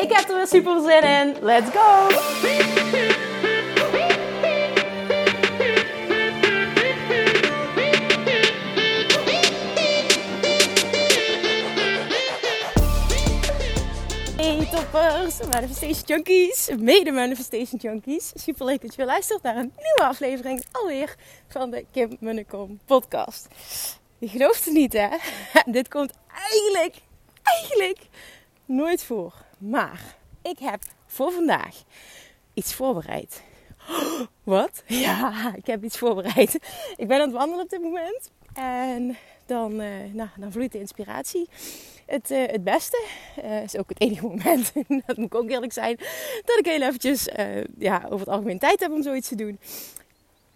Ik heb er weer super zin in. Let's go! Hey toppers, Manifestation Junkies, mede Manifestation Junkies. Super leuk dat je luistert naar een nieuwe aflevering alweer van de Kim Munnekom podcast. Je gelooft het niet hè? Dit komt eigenlijk, eigenlijk nooit voor. Maar ik heb voor vandaag iets voorbereid. Wat? Ja, ik heb iets voorbereid. Ik ben aan het wandelen op dit moment. En dan, uh, nou, dan vloeit de inspiratie het, uh, het beste. Uh, is ook het enige moment, dat moet ik ook eerlijk zijn, dat ik heel eventjes ja, over het algemeen tijd heb om zoiets te doen.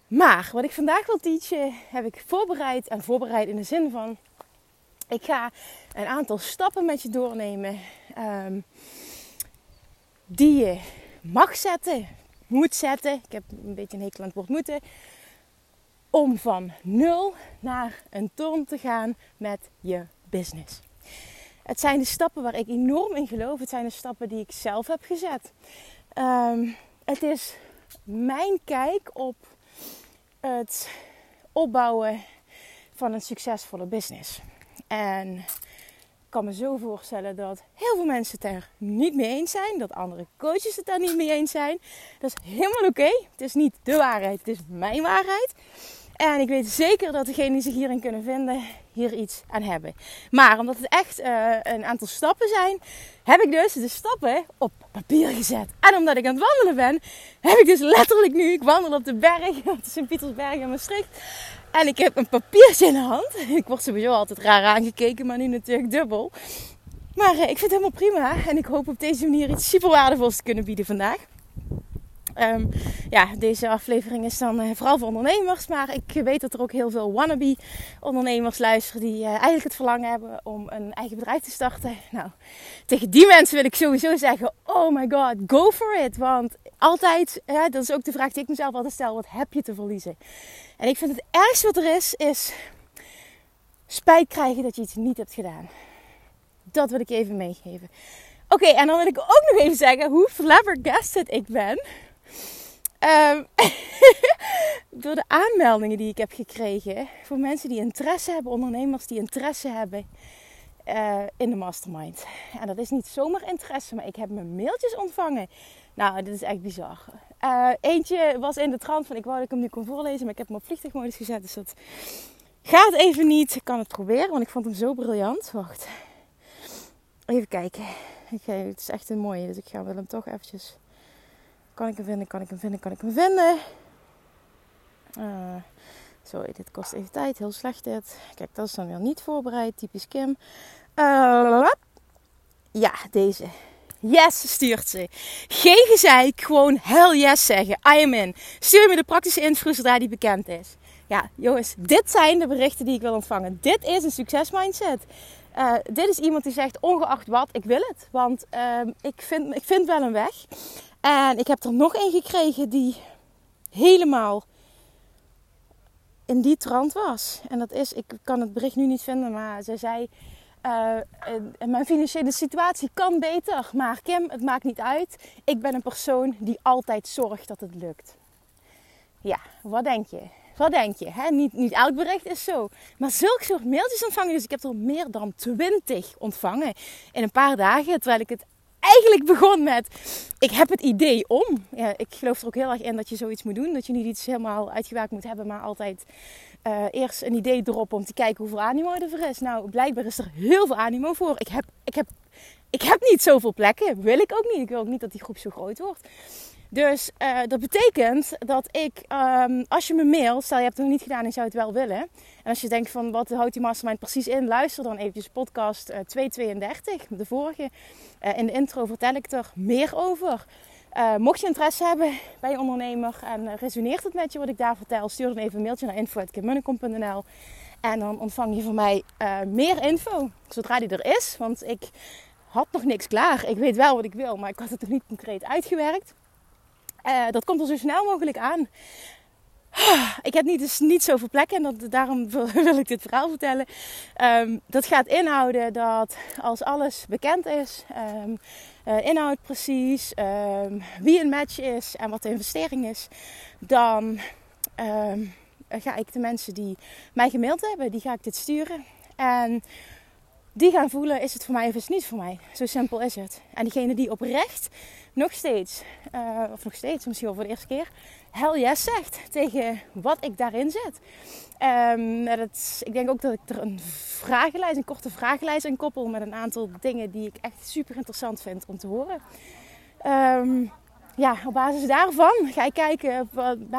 Maar wat ik vandaag wil teachen, heb ik voorbereid. En voorbereid in de zin van, ik ga een aantal stappen met je doornemen. Um, die je mag zetten, moet zetten. Ik heb een beetje een hekel aan het woord moeten. Om van nul naar een ton te gaan met je business. Het zijn de stappen waar ik enorm in geloof. Het zijn de stappen die ik zelf heb gezet. Um, het is mijn kijk op het opbouwen van een succesvolle business. En kan me zo voorstellen dat heel veel mensen het er niet mee eens zijn. Dat andere coaches het daar niet mee eens zijn. Dat is helemaal oké. Het is niet de waarheid, het is mijn waarheid. En ik weet zeker dat degenen die zich hierin kunnen vinden, hier iets aan hebben. Maar omdat het echt uh, een aantal stappen zijn, heb ik dus de stappen op papier gezet. En omdat ik aan het wandelen ben, heb ik dus letterlijk nu, ik wandel op de berg, op de Sint-Pietersberg in Maastricht. En ik heb een papiertje in de hand. Ik word sowieso altijd raar aangekeken, maar nu natuurlijk dubbel. Maar uh, ik vind het helemaal prima. En ik hoop op deze manier iets super waardevols te kunnen bieden vandaag. Um, ja, deze aflevering is dan uh, vooral voor ondernemers. Maar ik weet dat er ook heel veel wannabe ondernemers luisteren die uh, eigenlijk het verlangen hebben om een eigen bedrijf te starten. Nou, tegen die mensen wil ik sowieso zeggen: Oh my god, go for it. Want altijd, dat is ook de vraag die ik mezelf altijd stel: wat heb je te verliezen? En ik vind het ergste wat er is, is spijt krijgen dat je iets niet hebt gedaan. Dat wil ik even meegeven. Oké, en dan wil ik ook nog even zeggen hoe flabbergasted ik ben Um, door de aanmeldingen die ik heb gekregen voor mensen die interesse hebben, ondernemers die interesse hebben uh, in de mastermind. En dat is niet zomaar interesse, maar ik heb mijn mailtjes ontvangen. Nou, dit is echt bizar. Uh, eentje was in de trant van ik wou dat ik hem nu kon voorlezen, maar ik heb hem op vliegtuigmodus gezet, dus dat gaat even niet. Ik kan het proberen, want ik vond hem zo briljant. Wacht. Even kijken. Ik, het is echt een mooie, dus ik ga hem toch eventjes kan ik hem vinden? Kan ik hem vinden? Kan ik hem vinden? Uh, sorry, dit kost even tijd. Heel slecht dit. Kijk, dat is dan weer niet voorbereid. Typisch Kim. Uh, ja, deze. Yes, stuurt ze. Geen gezeik, gewoon hell yes zeggen. I am in. Stuur me de praktische info zodra die bekend is. Ja, jongens, dit zijn de berichten die ik wil ontvangen. Dit is een succesmindset. Uh, dit is iemand die zegt, ongeacht wat, ik wil het. Want uh, ik, vind, ik vind wel een weg. En ik heb er nog een gekregen die helemaal in die trant was. En dat is, ik kan het bericht nu niet vinden, maar zij zei: uh, Mijn financiële situatie kan beter, maar Kim, het maakt niet uit. Ik ben een persoon die altijd zorgt dat het lukt. Ja, wat denk je? Wat denk je? Hè? Niet, niet elk bericht is zo. Maar zulke soort mailtjes ontvangen. Dus ik heb er meer dan twintig ontvangen in een paar dagen. Terwijl ik het eigenlijk begon met: ik heb het idee om. Ja, ik geloof er ook heel erg in dat je zoiets moet doen. Dat je niet iets helemaal uitgewerkt moet hebben, maar altijd uh, eerst een idee erop om te kijken hoeveel animo er is. Nou, blijkbaar is er heel veel animo voor. Ik heb, ik heb, ik heb niet zoveel plekken. Wil ik ook niet. Ik wil ook niet dat die groep zo groot wordt. Dus uh, dat betekent dat ik, um, als je me mailt, stel je hebt het nog niet gedaan en zou het wel willen. En als je denkt van wat houdt die mastermind precies in, luister dan eventjes podcast uh, 232, de vorige. Uh, in de intro vertel ik er meer over. Mocht je interesse hebben bij je ondernemer en resoneert het met je wat ik daar vertel, stuur dan even een mailtje naar info.kimmunnekom.nl en dan ontvang je van mij meer info zodra die er is. Want ik had nog niks klaar. Ik weet wel wat ik wil, maar ik had het nog niet concreet uitgewerkt. Uh, dat komt er zo snel mogelijk aan. Ik heb niet, dus niet zoveel plekken en dat, daarom wil ik dit verhaal vertellen. Um, dat gaat inhouden dat als alles bekend is, um, uh, inhoud precies, um, wie een match is en wat de investering is, dan ga ik de mensen die mij gemaild hebben, die ga ik dit sturen. En die gaan voelen, is het voor mij of is het niet voor mij? Zo simpel is het. En diegene die oprecht nog steeds, uh, of nog steeds, misschien wel voor de eerste keer, hell yes zegt tegen wat ik daarin. Um, dat, ik denk ook dat ik er een vragenlijst, een korte vragenlijst aan koppel met een aantal dingen die ik echt super interessant vind om te horen. Um, ja, op basis daarvan ga ik kijken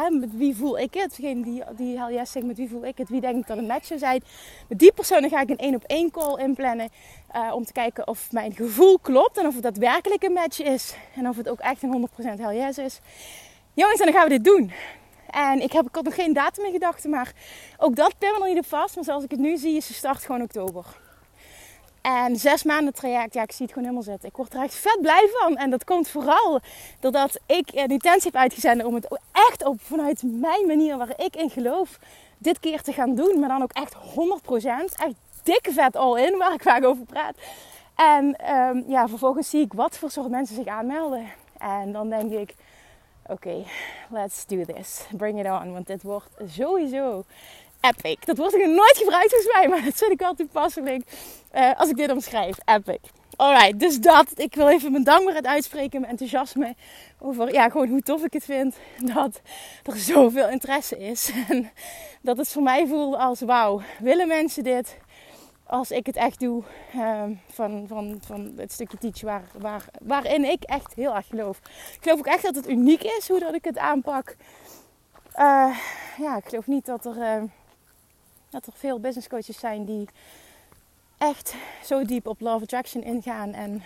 met wie voel ik het. Degene die, die hell yes zegt, met wie voel ik het. Wie denk ik dat een match zou zijn. Met die personen ga ik een één op één call inplannen. Uh, om te kijken of mijn gevoel klopt. En of het daadwerkelijk een match is. En of het ook echt een 100% hell yes is. Jongens, en dan gaan we dit doen. En ik heb ik had nog geen datum in gedachten. Maar ook dat er niet op vast. Maar zoals ik het nu zie is de start gewoon oktober. En zes maanden traject, ja, ik zie het gewoon helemaal zitten. Ik word er echt vet blij van. En dat komt vooral doordat ik die intentie heb uitgezonden om het echt op vanuit mijn manier waar ik in geloof, dit keer te gaan doen. Maar dan ook echt 100%. Echt dikke vet all in, waar ik vaak over praat. En um, ja, vervolgens zie ik wat voor soort mensen zich aanmelden. En dan denk ik, oké, let's do this. Bring it on. Want dit wordt sowieso epic. Dat wordt nog nooit gebruikt volgens mij, maar dat vind ik wel toepasselijk uh, als ik dit omschrijf. Epic. Alright, dus dat. Ik wil even mijn dankbaarheid uitspreken, mijn enthousiasme over ja, gewoon hoe tof ik het vind dat er zoveel interesse is. En dat het voor mij voelt als wauw, willen mensen dit als ik het echt doe uh, van, van, van het stukje teach waar, waar, waarin ik echt heel erg geloof. Ik geloof ook echt dat het uniek is hoe dat ik het aanpak. Uh, ja, ik geloof niet dat er uh, dat er veel business coaches zijn die echt zo diep op Love Attraction ingaan. En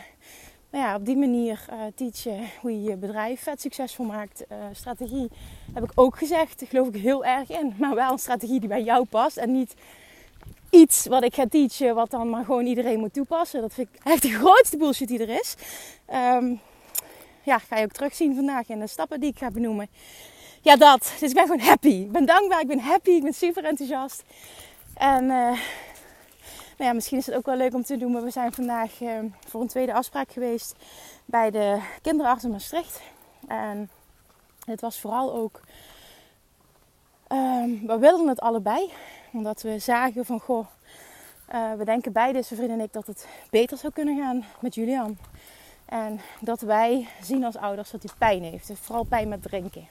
nou ja, op die manier uh, teachen hoe je je bedrijf vet succesvol maakt. Uh, strategie heb ik ook gezegd, daar geloof ik heel erg in. Maar wel een strategie die bij jou past. En niet iets wat ik ga teachen, wat dan maar gewoon iedereen moet toepassen. Dat vind ik echt de grootste bullshit die er is. Um, ja, ga je ook terugzien vandaag in de stappen die ik ga benoemen ja, dat. Dus ik ben gewoon happy. Ik ben dankbaar, ik ben happy, ik ben super enthousiast. En uh, nou ja, misschien is het ook wel leuk om te doen, maar we zijn vandaag uh, voor een tweede afspraak geweest bij de kinderarts in Maastricht. En het was vooral ook, um, we wilden het allebei, omdat we zagen van goh, uh, we denken beide, zijn vriend en ik, dat het beter zou kunnen gaan met Julian. En dat wij zien als ouders dat hij pijn heeft. Vooral pijn met drinken.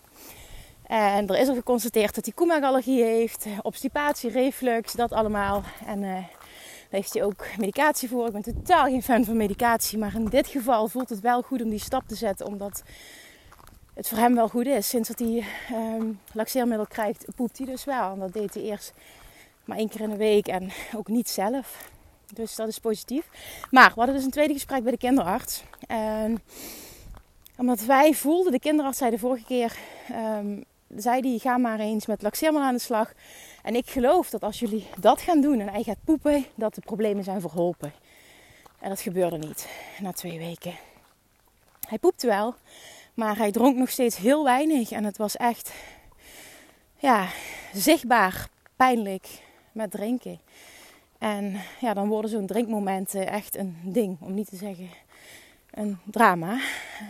En er is al geconstateerd dat hij koemagallergie heeft, obstipatie, reflux, dat allemaal. En uh, daar heeft hij ook medicatie voor. Ik ben totaal geen fan van medicatie, maar in dit geval voelt het wel goed om die stap te zetten, omdat het voor hem wel goed is. Sinds dat hij um, laxeermiddel krijgt, poept hij dus wel. En dat deed hij eerst maar één keer in de week en ook niet zelf. Dus dat is positief. Maar we hadden dus een tweede gesprek bij de kinderarts. En omdat wij voelden, de kinderarts zei de vorige keer, um, zei die, ga maar eens met laxeermiddel aan de slag. En ik geloof dat als jullie dat gaan doen en hij gaat poepen, dat de problemen zijn verholpen. En dat gebeurde niet na twee weken. Hij poepte wel, maar hij dronk nog steeds heel weinig. En het was echt, ja, zichtbaar pijnlijk met drinken. En ja, dan worden zo'n drinkmomenten echt een ding, om niet te zeggen een drama.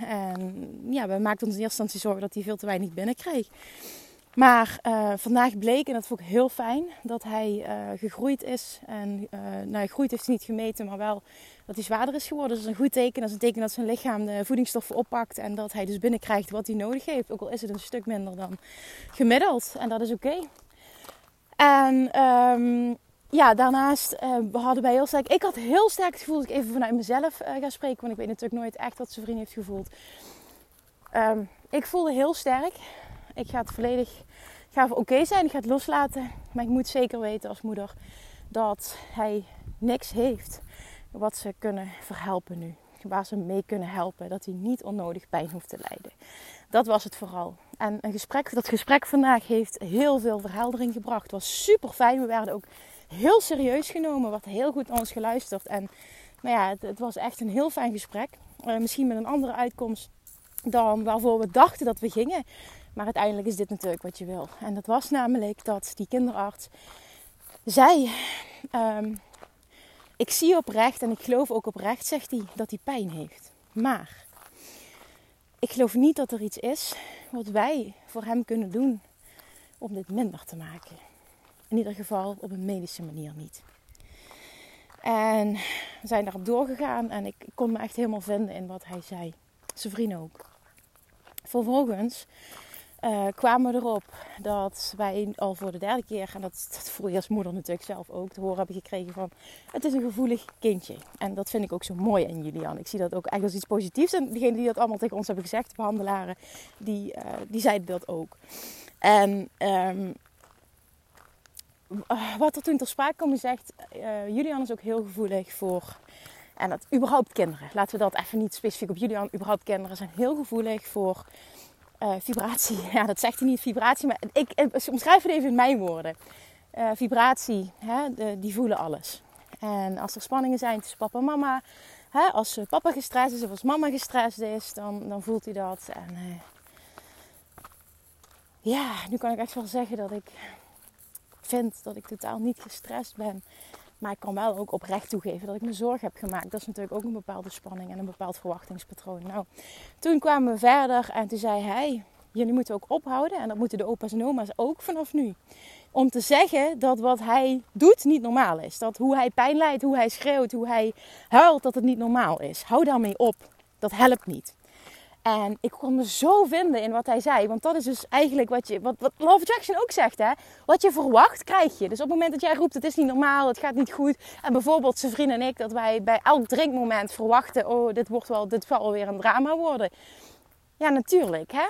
En ja, we maakten ons in eerste instantie zorgen dat hij veel te weinig binnenkreeg. Maar uh, vandaag bleek, en dat vond ik heel fijn, dat hij uh, gegroeid is. En uh, nou, groeit heeft hij niet gemeten, maar wel dat hij zwaarder is geworden. Dat is een goed teken. Dat is een teken dat zijn lichaam de voedingsstoffen oppakt. En dat hij dus binnenkrijgt wat hij nodig heeft. Ook al is het een stuk minder dan gemiddeld. En dat is oké. En um, ja, daarnaast uh, hadden wij heel sterk. Ik had heel sterk het gevoel dat ik even vanuit mezelf uh, ga spreken. Want ik weet natuurlijk nooit echt wat zijn vriend heeft gevoeld. Um, ik voelde heel sterk. Ik ga het volledig ga oké zijn. Ik ga het loslaten. Maar ik moet zeker weten als moeder dat hij niks heeft wat ze kunnen verhelpen nu. Waar ze mee kunnen helpen. Dat hij niet onnodig pijn hoeft te lijden. Dat was het vooral. En een gesprek, dat gesprek vandaag heeft heel veel verheldering gebracht. Het was super fijn. We werden ook heel serieus genomen. Er werd heel goed naar ons geluisterd. En nou ja, het, het was echt een heel fijn gesprek. Uh, misschien met een andere uitkomst dan waarvoor we dachten dat we gingen. Maar uiteindelijk is dit natuurlijk wat je wil. En dat was namelijk dat die kinderarts zei: um, Ik zie oprecht en ik geloof ook oprecht, zegt hij, dat hij pijn heeft. Maar ik geloof niet dat er iets is wat wij voor hem kunnen doen om dit minder te maken. In ieder geval op een medische manier niet. En we zijn daarop doorgegaan en ik kon me echt helemaal vinden in wat hij zei. Zijn vriend ook. Vervolgens uh, kwamen we erop dat wij al voor de derde keer, en dat, dat voel je als moeder natuurlijk zelf ook, te horen hebben gekregen van het is een gevoelig kindje. En dat vind ik ook zo mooi in Julian. Ik zie dat ook echt als iets positiefs. En diegenen die dat allemaal tegen ons hebben gezegd, de behandelaren, die, uh, die zeiden dat ook. En um, wat er toen ter sprake kwam, is uh, Julian is ook heel gevoelig voor en dat überhaupt kinderen, laten we dat even niet specifiek op Julian, überhaupt kinderen zijn heel gevoelig voor uh, vibratie. Ja, dat zegt hij niet vibratie, maar ik, ik omschrijf het even in mijn woorden. Uh, vibratie, hè, die voelen alles. En als er spanningen zijn tussen papa en mama, hè, als papa gestrest is of als mama gestrest is, dan, dan voelt hij dat. En ja, nu kan ik echt wel zeggen dat ik vind dat ik totaal niet gestrest ben. Maar ik kan wel ook oprecht toegeven dat ik me zorgen heb gemaakt. Dat is natuurlijk ook een bepaalde spanning en een bepaald verwachtingspatroon. Nou, toen kwamen we verder en toen zei hij: Jullie moeten ook ophouden. En dat moeten de opa's en oma's ook vanaf nu. Om te zeggen dat wat hij doet niet normaal is. Dat hoe hij pijn lijdt, hoe hij schreeuwt, hoe hij huilt, dat het niet normaal is. Hou daarmee op. Dat helpt niet. En ik kon me zo vinden in wat hij zei. Want dat is dus eigenlijk wat je, wat, wat Love Attraction ook zegt, hè. Wat je verwacht, krijg je. Dus op het moment dat jij roept, het is niet normaal, het gaat niet goed. En bijvoorbeeld zijn vriend en ik, dat wij bij elk drinkmoment verwachten, oh, dit wordt wel, dit zal weer een drama worden. Ja, natuurlijk, hè.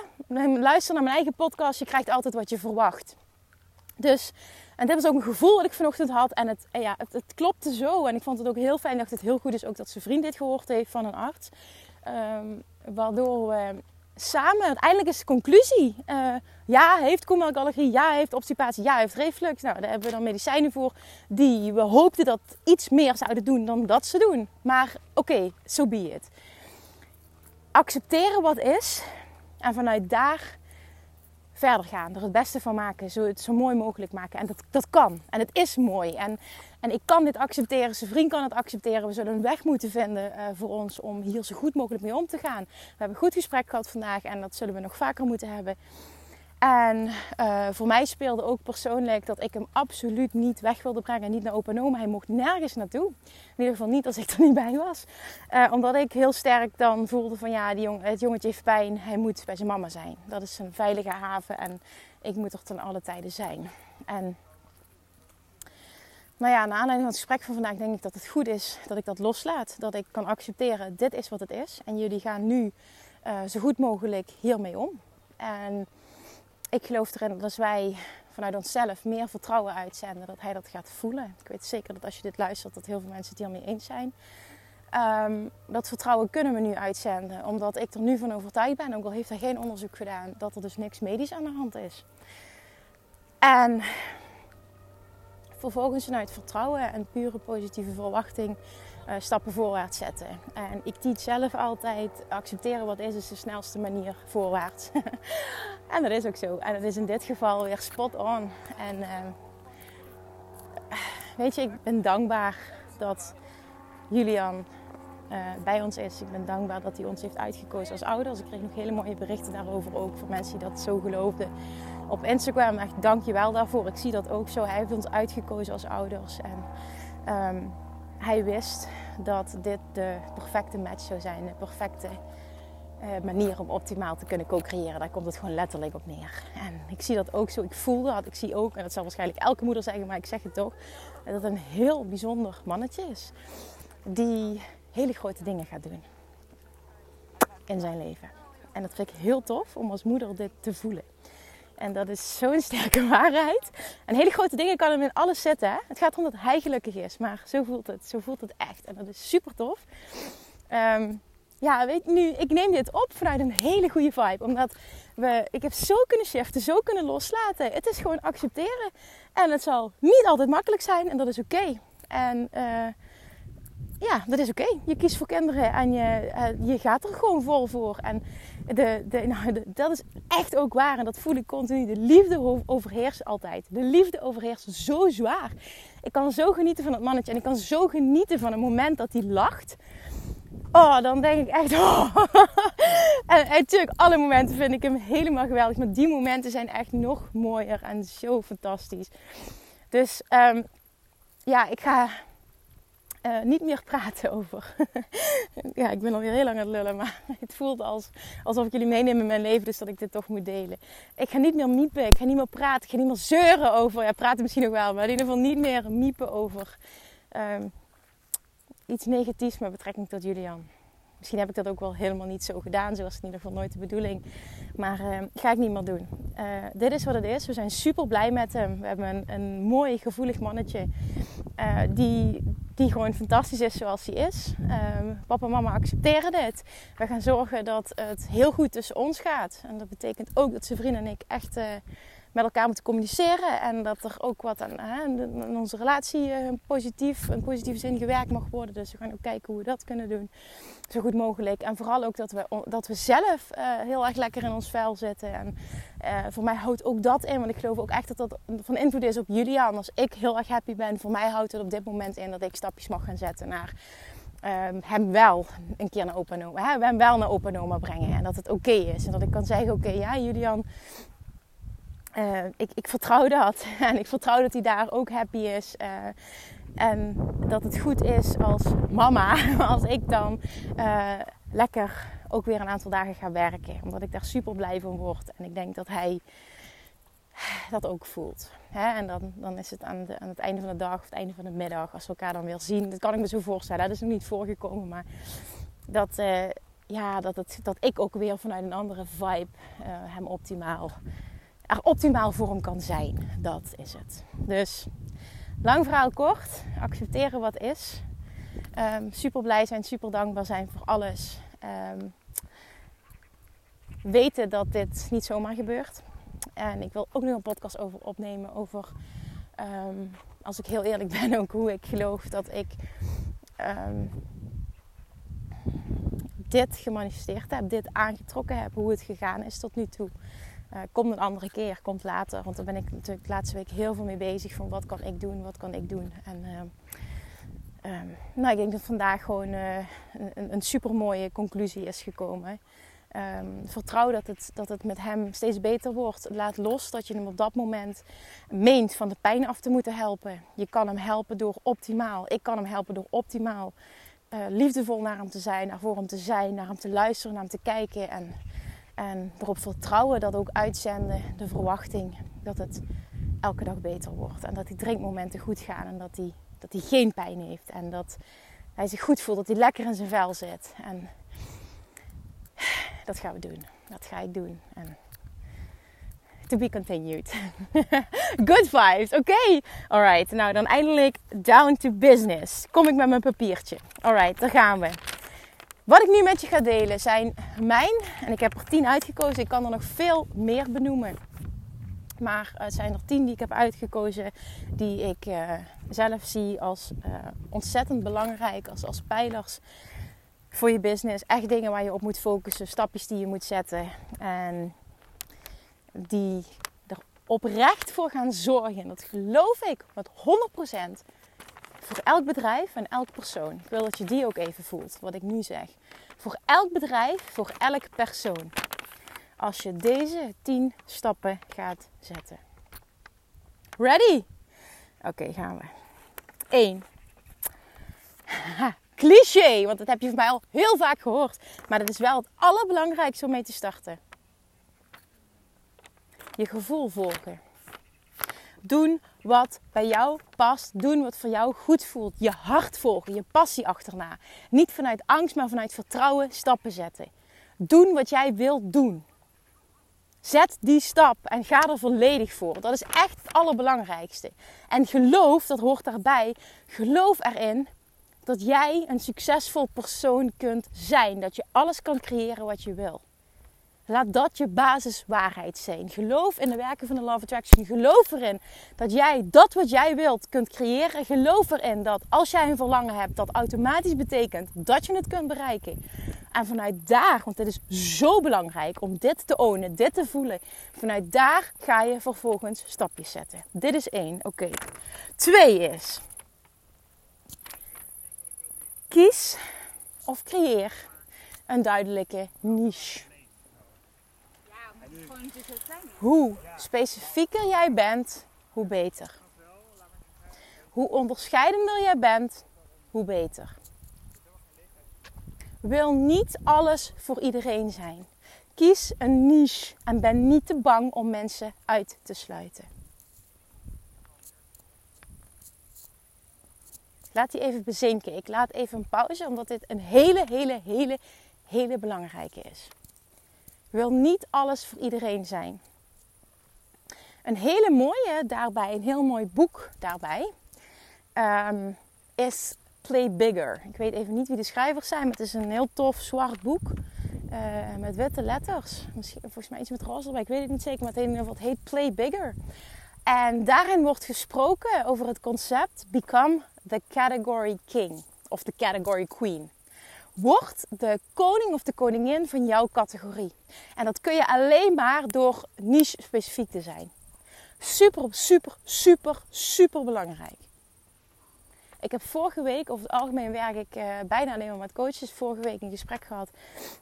Luister naar mijn eigen podcast, je krijgt altijd wat je verwacht. Dus, en dit was ook een gevoel dat ik vanochtend had. En het, ja, het, het klopte zo. En ik vond het ook heel fijn dat het heel goed is ook dat zijn vriend dit gehoord heeft van een arts. Um, waardoor we samen, uiteindelijk is de conclusie. Uh, ja, heeft koemelkallergie, ja, heeft obstipatie, ja, heeft reflux. Nou, daar hebben we dan medicijnen voor die we hoopten dat iets meer zouden doen dan dat ze doen. Maar oké, okay, so be. Accepteren wat is en vanuit daar verder gaan. Er het beste van maken. Zo, het zo mooi mogelijk maken. En dat, dat kan. En het is mooi. En, en ik kan dit accepteren. Zijn vriend kan het accepteren. We zullen een weg moeten vinden uh, voor ons om hier zo goed mogelijk mee om te gaan. We hebben een goed gesprek gehad vandaag. En dat zullen we nog vaker moeten hebben. En uh, voor mij speelde ook persoonlijk dat ik hem absoluut niet weg wilde brengen. Niet naar opa. Hij mocht nergens naartoe. In ieder geval niet als ik er niet bij was. Uh, omdat ik heel sterk dan voelde van ja, die jong, het jongetje heeft pijn. Hij moet bij zijn mama zijn. Dat is een veilige haven. En ik moet er ten alle tijden zijn. En nou ja, naar aanleiding van het gesprek van vandaag denk ik dat het goed is dat ik dat loslaat. Dat ik kan accepteren, dit is wat het is. En jullie gaan nu uh, zo goed mogelijk hiermee om. En ik geloof erin dat als wij vanuit onszelf meer vertrouwen uitzenden, dat hij dat gaat voelen. Ik weet zeker dat als je dit luistert, dat heel veel mensen het hiermee eens zijn. Um, dat vertrouwen kunnen we nu uitzenden, omdat ik er nu van overtuigd ben, ook al heeft hij geen onderzoek gedaan, dat er dus niks medisch aan de hand is. En vervolgens vanuit vertrouwen en pure positieve verwachting stappen voorwaarts zetten. En ik teach zelf altijd, accepteren wat is, is de snelste manier voorwaarts. en dat is ook zo. En dat is in dit geval weer spot on. En uh, weet je, ik ben dankbaar dat Julian uh, bij ons is. Ik ben dankbaar dat hij ons heeft uitgekozen als ouders. Ik kreeg nog hele mooie berichten daarover ook voor mensen die dat zo geloofden. Op Instagram, echt dank je wel daarvoor. Ik zie dat ook zo. Hij heeft ons uitgekozen als ouders. En um, hij wist dat dit de perfecte match zou zijn, de perfecte uh, manier om optimaal te kunnen co-creëren. Daar komt het gewoon letterlijk op neer. En ik zie dat ook zo. Ik voel dat. Ik zie ook, en dat zal waarschijnlijk elke moeder zeggen, maar ik zeg het toch, dat het een heel bijzonder mannetje is. Die hele grote dingen gaat doen in zijn leven. En dat vind ik heel tof om als moeder dit te voelen. En dat is zo'n sterke waarheid. En hele grote dingen kan hem in alles zitten. Hè? Het gaat erom dat hij gelukkig is. Maar zo voelt het. Zo voelt het echt. En dat is super tof. Ehm, ja, weet nu, ik neem dit op vanuit een hele goede vibe. Omdat we, ik heb zo kunnen shiften, zo kunnen loslaten. Het is gewoon accepteren. En het zal niet altijd makkelijk zijn. En dat is oké. En uh, ja, dat is oké. Je kiest voor kinderen en je, uh, je gaat er gewoon vol voor. En de, de, nou, dat is echt ook waar. En dat voel ik continu. De liefde overheerst altijd. De liefde overheerst zo zwaar. Ik kan zo genieten van het mannetje. En ik kan zo genieten van het moment dat hij lacht. Oh, dan denk ik echt. Oh. en natuurlijk, alle momenten vind ik hem helemaal geweldig. Maar die momenten zijn echt nog mooier en zo fantastisch. Dus um, ja, ik ga uh, niet meer praten over. ja, ik ben alweer heel lang aan het lullen, maar het voelt als, alsof ik jullie meeneem in mijn leven, dus dat ik dit toch moet delen. Ik ga niet meer miepen, ik ga niet meer praten, ik ga niet meer zeuren over. Ja, praten misschien nog wel, maar in ieder geval niet meer miepen over um, iets negatiefs met betrekking tot Julian. Misschien heb ik dat ook wel helemaal niet zo gedaan. Zo was het in ieder geval nooit de bedoeling. Maar uh, ga ik niet meer doen. Uh, dit is wat het is. We zijn super blij met hem. We hebben een, een mooi, gevoelig mannetje. Uh, die, die gewoon fantastisch is zoals hij is. Ehm, papa en mama accepteren dit. We gaan zorgen dat het heel goed tussen ons gaat. En dat betekent ook dat zijn vriend en ik echt met elkaar moeten communiceren. En dat er ook wat aan hè, in onze relatie uh, positief, in positieve zin gewerkt mag worden. Dus we gaan ook kijken hoe we dat kunnen doen. Zo goed mogelijk. En vooral ook dat we, dat we zelf uh, heel erg lekker in ons vel zitten. En uh, voor mij houdt ook dat in. Want ik geloof ook echt dat dat van invloed is op Julian. Als ik heel erg happy ben, voor mij houdt het op dit moment in dat ik stapjes mag gaan zetten naar... Um, hem wel een keer naar opa en oma, hem wel naar opa brengen. En dat het oké is. En dat ik kan zeggen, oké, ja Julian, uh, ik, ik, vertrouw dat. En ik vertrouw dat hij daar ook happy is. Uh, en dat het goed is als mama, als ik dan uh, lekker ook weer een aantal dagen ga werken. Omdat ik daar super blij van word. En ik denk dat hij dat ook voelt. Hè? En dan, dan is het aan, aan, het einde van de dag of het einde van de middag, als we elkaar dan weer zien. Dat kan ik me zo voorstellen. Dat is nog niet voorgekomen. Maar dat, ja, dat, dat ik ook weer vanuit een andere vibe hem optimaal er optimaal voor hem kan zijn. Dat is het. Dus lang verhaal kort. Accepteren wat is. Um, super blij zijn, super dankbaar zijn voor alles. Um, weten dat dit niet zomaar gebeurt. En ik wil ook nog een podcast over opnemen. Over, um, als ik heel eerlijk ben, ook hoe ik geloof dat ik dit gemanifesteerd heb, dit aangetrokken heb, hoe het gegaan is tot nu toe. Uh, komt een andere keer, komt later. Want daar ben ik natuurlijk de laatste week heel veel mee bezig. Van wat kan ik doen, wat kan ik doen. En uh, um, nou, ik denk dat vandaag gewoon uh, een, een super mooie conclusie is gekomen. Um, vertrouw dat het, dat het met hem steeds beter wordt. Laat los dat je hem op dat moment meent van de pijn af te moeten helpen. Je kan hem helpen door optimaal. Ik kan hem helpen door optimaal uh, liefdevol naar hem te zijn, naar voor hem te zijn, naar hem te luisteren, naar hem te kijken. En en erop vertrouwen dat ook uitzenden, de verwachting dat het elke dag beter wordt. En dat die drinkmomenten goed gaan en dat hij, dat hij geen pijn heeft. En dat hij zich goed voelt, dat hij lekker in zijn vel zit. En dat gaan we doen. Dat ga ik doen. En to be continued. Good vibes, oké. Okay. Alright, nou dan eindelijk down to business. Kom ik met mijn papiertje. Alright, daar gaan we. Wat ik nu met je ga delen zijn mijn, en ik heb er tien uitgekozen, ik kan er nog veel meer benoemen. Maar het zijn er tien die ik heb uitgekozen, die ik uh, zelf zie als uh, ontzettend belangrijk, als, als pijlers voor je business. Echt dingen waar je op moet focussen, stapjes die je moet zetten. En die er oprecht voor gaan zorgen. Dat geloof ik met 100% voor elk bedrijf en elk persoon. Ik wil dat je die ook even voelt, wat ik nu zeg. Voor elk bedrijf, voor elk persoon. Als je deze 10 stappen gaat zetten. Ready? Oké, gaan we. 1. cliché, want dat heb je van mij al heel vaak gehoord. Maar dat is wel het allerbelangrijkste om mee te starten. Je gevoel volgen. Doen wat bij jou past. Doen wat voor jou goed voelt. Je hart volgen, je passie achterna. Niet vanuit angst, maar vanuit vertrouwen stappen zetten. doen wat jij wilt doen. Zet die stap en ga er volledig voor. Dat is echt het allerbelangrijkste. En geloof, dat hoort daarbij, geloof erin dat jij een succesvol persoon kunt zijn. Dat je alles kan creëren wat je wil. Laat dat je basiswaarheid zijn. Geloof in de werken van de Love Attraction. Geloof erin dat jij dat wat jij wilt kunt creëren. Geloof erin dat als jij een verlangen hebt, dat automatisch betekent dat je het kunt bereiken. En vanuit daar, want dit is zo belangrijk om dit te ownen, dit te voelen. Vanuit daar ga je vervolgens stapjes zetten. Dit is één, oké. Twee is, kies of creëer een duidelijke niche. Hoe specifieker jij bent, hoe beter. Hoe onderscheidender jij bent, hoe beter. Wil niet alles voor iedereen zijn. Kies een niche en ben niet te bang om mensen uit te sluiten. Laat die even bezinken. Ik laat even een pauze, omdat dit een hele, hele, hele, hele belangrijke is. Wil niet alles voor iedereen zijn. Een hele mooie daarbij, een heel mooi boek daarbij, um, is Play Bigger. Ik weet even niet wie de schrijvers zijn, maar het is een heel tof zwart boek. Uh, met witte letters. Misschien, volgens mij iets met roze erbij. Ik weet het niet zeker, maar het het heet Play Bigger. En daarin wordt gesproken over het concept Become the Category King. Of the Category Queen. Word de koning of de koningin van jouw categorie. En dat kun je alleen maar door niche specifiek te zijn. Super, super, super, super belangrijk. Ik heb vorige week, over het algemeen werk ik uh, bijna alleen maar met coaches. Vorige week een gesprek gehad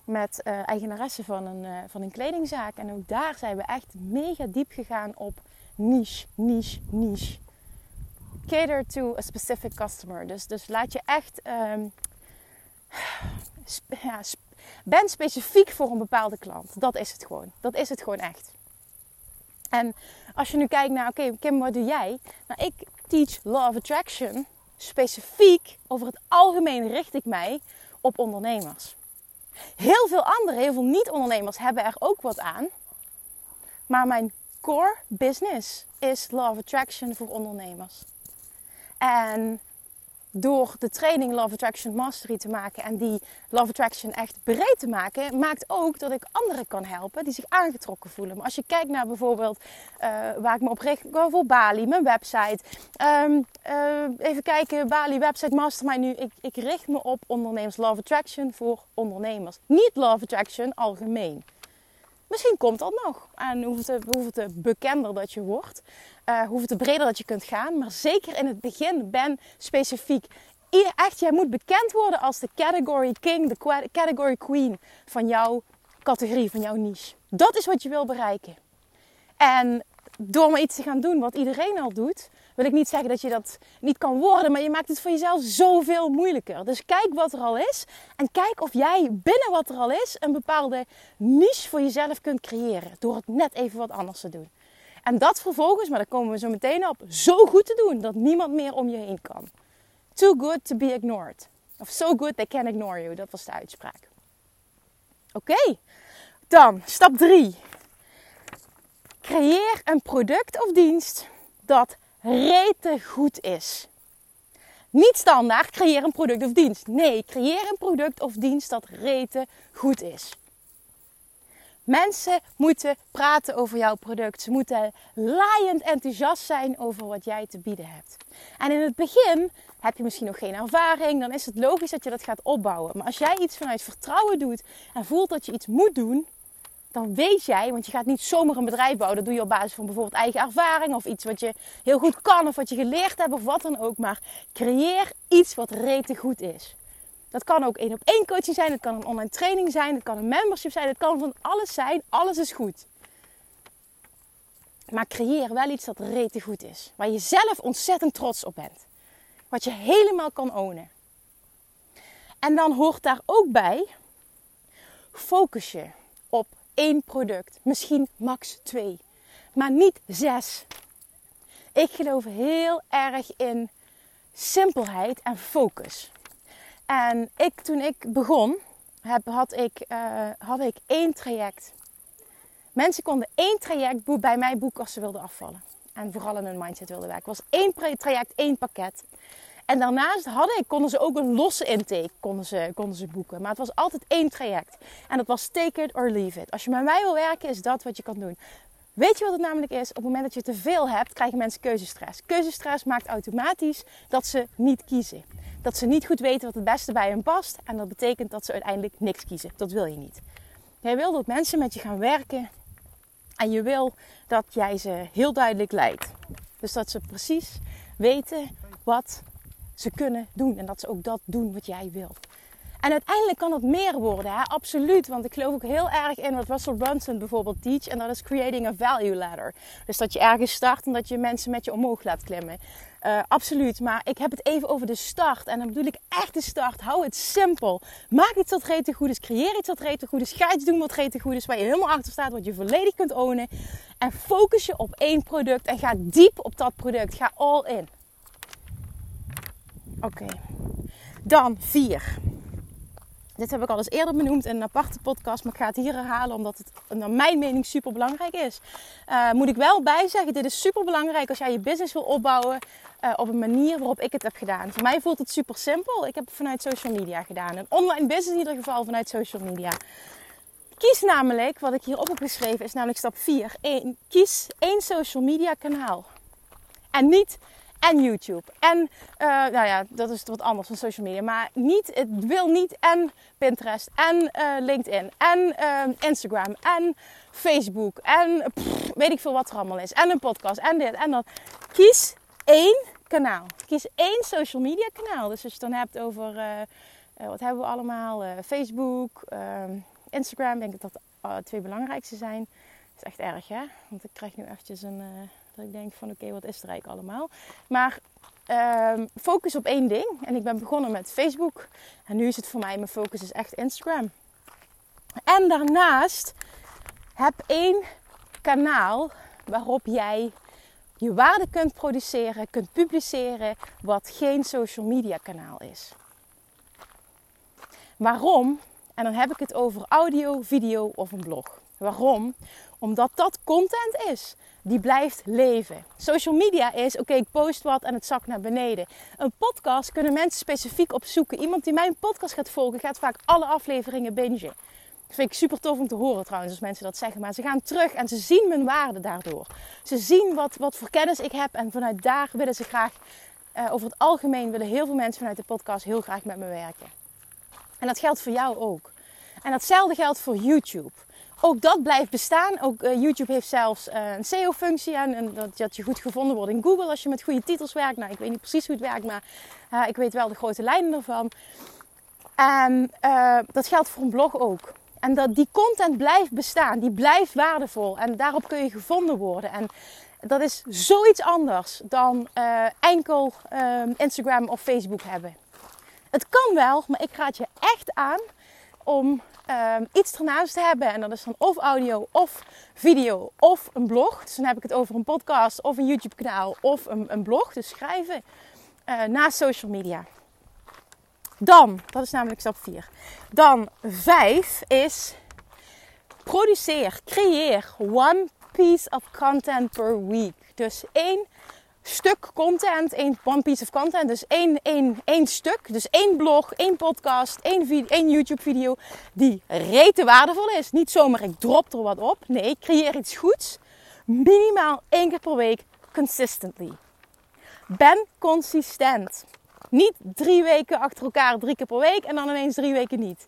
met uh, eigenaressen van een, uh, van een kledingzaak. En ook daar zijn we echt mega diep gegaan op niche, niche, niche. Cater to a specific customer. Dus, dus laat je echt um, ja, ben specifiek voor een bepaalde klant. Dat is het gewoon. Dat is het gewoon echt. En als je nu kijkt naar, oké, Kim, wat doe jij? Nou, ik teach Law of Attraction. Specifiek, over het algemeen richt ik mij op ondernemers. Heel veel andere, heel veel niet-ondernemers hebben er ook wat aan. Maar mijn core business is Law of Attraction voor ondernemers. En door de training Love Attraction Mastery te maken en die Love Attraction echt breed te maken, maakt ook dat ik anderen kan helpen die zich aangetrokken voelen. Maar als je kijkt naar bijvoorbeeld uh, waar ik me op richt, voor Bali, mijn website. Um, uh, even kijken, Bali website Mastermind nu. Ik, ik richt me op ondernemers Love Attraction voor ondernemers. Niet Love Attraction algemeen. Misschien komt dat nog. En hoeveel te, te bekender dat je wordt. Uh, hoeveel te breder dat je kunt gaan. Maar zeker in het begin ben specifiek. Echt, jij moet bekend worden als de category king, de category queen van jouw categorie, van jouw niche. Dat is wat je wil bereiken. En door maar iets te gaan doen wat iedereen al doet, wil ik niet zeggen dat je dat niet kan worden, maar je maakt het voor jezelf zoveel moeilijker. Dus kijk wat er al is en kijk of jij binnen wat er al is een bepaalde niche voor jezelf kunt creëren door het net even wat anders te doen. En dat vervolgens, maar daar komen we zo meteen op, zo goed te doen dat niemand meer om je heen kan. Too good to be ignored. Of so good they can ignore you. Dat was de uitspraak. Oké, dan stap 3. Creëer een product of dienst dat rete goed is. Niet standaard creëer een product of dienst. Nee, creëer een product of dienst dat rete goed is. Mensen moeten praten over jouw product. Ze moeten laaiend enthousiast zijn over wat jij te bieden hebt. En in het begin heb je misschien nog geen ervaring. Dan is het logisch dat je dat gaat opbouwen. Maar als jij iets vanuit vertrouwen doet en voelt dat je iets moet doen, dan weet jij, want je gaat niet zomaar een bedrijf bouwen. Dat doe je op basis van bijvoorbeeld eigen ervaring of iets wat je heel goed kan of wat je geleerd hebt of wat dan ook. Maar creëer iets wat rete goed is. Dat kan ook één op één coaching zijn, het kan een online training zijn, het kan een membership zijn, het kan van alles zijn. Alles is goed. Maar creëer wel iets dat rete goed is. Waar je zelf ontzettend trots op bent. Wat je helemaal kan ownen. En dan hoort daar ook bij, focus je op één product. Misschien max twee. Maar niet zes. Ik geloof heel erg in simpelheid en focus. En ik, toen ik begon, heb, had, ik, uh, had ik één traject. Mensen konden één traject bij mij boeken als ze wilden afvallen. En vooral in hun mindset wilden werken. Het was één traject, één pakket. En daarnaast hadden, konden ze ook een losse intake konden ze, konden ze boeken. Maar het was altijd één traject. En dat was take it or leave it. Als je met mij wil werken, is dat wat je kan doen. Weet je wat het namelijk is? Op het moment dat je te veel hebt, krijgen mensen keuzestress. Keuzestress maakt automatisch dat ze niet kiezen. Dat ze niet goed weten wat het beste bij hen past. En dat betekent dat ze uiteindelijk niks kiezen. Dat wil je niet. Jij wil dat mensen met je gaan werken. En je wil dat jij ze heel duidelijk leidt. Dus dat ze precies weten wat ze kunnen doen. En dat ze ook dat doen wat jij wilt. En uiteindelijk kan het meer worden, hè? absoluut. Want ik geloof ook heel erg in wat Russell Brunson bijvoorbeeld teach. En dat is creating a value ladder. Dus dat je ergens start en dat je mensen met je omhoog laat klimmen. Uh, absoluut. Maar ik heb het even over de start. En dan bedoel ik echt de start. Hou het simpel. Maak iets wat rete goed is. Creëer iets wat rete goed is. Ga iets doen wat rete goed is. Waar je helemaal achter staat. Wat je volledig kunt ownen. En focus je op één product. En ga diep op dat product. Ga all in. Oké. Dan vier. Dit heb ik al eens eerder benoemd in een aparte podcast, maar ik ga het hier herhalen omdat het naar mijn mening super belangrijk is. Uh, moet ik wel bijzeggen, dit is super belangrijk als jij je business wil opbouwen uh, op een manier waarop ik het heb gedaan. Voor mij voelt het super simpel. Ik heb het vanuit social media gedaan. Een online business in ieder geval vanuit social media. Kies namelijk, wat ik hierop heb geschreven, is namelijk stap 4. Kies één social media kanaal. En niet en YouTube. En uh, nou ja, dat is wat anders van social media. Maar niet, het wil niet en Pinterest en uh, LinkedIn en uh, Instagram en Facebook en weet ik veel wat er allemaal is. En een podcast en dit en dat. Kies één kanaal. Kies één social media kanaal. Dus als je het dan hebt over, wat hebben we allemaal? Facebook, ehm, Instagram. Denk ik dat twee belangrijkste zijn. Dat is echt erg hè. Want ik krijg nu eventjes een dat ik denk van oké, wat is er eigenlijk allemaal? Maar uh, focus op één ding. En ik ben begonnen met Facebook. En nu is het voor mij, mijn focus is echt Instagram. En daarnaast heb één kanaal waarop jij je waarde kunt produceren, kunt publiceren, wat geen social media kanaal is. Waarom? En dan heb ik het over audio, video of een blog. Waarom? Omdat dat content is die blijft leven. Social media is, oké, ik post wat en het zakt naar beneden. Een podcast kunnen mensen specifiek opzoeken. Iemand die mijn podcast gaat volgen, gaat vaak alle afleveringen bingen. Dat vind ik super tof om te horen trouwens, als mensen dat zeggen. Maar ze gaan terug en ze zien mijn waarde daardoor. Ze zien wat, wat voor kennis ik heb en vanuit daar willen ze graag, uh, over het algemeen willen heel veel mensen vanuit de podcast heel graag met me werken. En dat geldt voor jou ook. En datzelfde geldt voor YouTube ook dat blijft bestaan. Ook uh, YouTube heeft zelfs uh, een SEO-functie en, dat, dat, je goed gevonden wordt in Google als je met goede titels werkt. Nou, ik weet niet precies hoe het werkt, maar uh, ik weet wel de grote lijnen ervan. En dat geldt voor een blog ook. En dat die content blijft bestaan, die blijft waardevol en daarop kun je gevonden worden. En dat is zoiets anders dan enkel Instagram of Facebook hebben. Het kan wel, maar ik raad je echt aan om um, iets ernaast hebben. En dat is dan of audio of video of een blog. Dus dan heb ik het over een podcast of een YouTube kanaal of een, een blog. Dus schrijven uh, naast social media. Dan, dat is namelijk stap 4. Dan 5 is produceer, creëer one piece of content per week. Dus één stuk content, één one piece of content. Dus één, één, één stuk, dus één blog, één podcast, één, één YouTube video die rete waardevol is. Niet zomaar ik drop er wat op. Nee, creëer iets goeds. Minimaal één keer per week, consistently. Ben consistent. Niet drie weken achter elkaar, drie keer per week en dan ineens drie weken niet.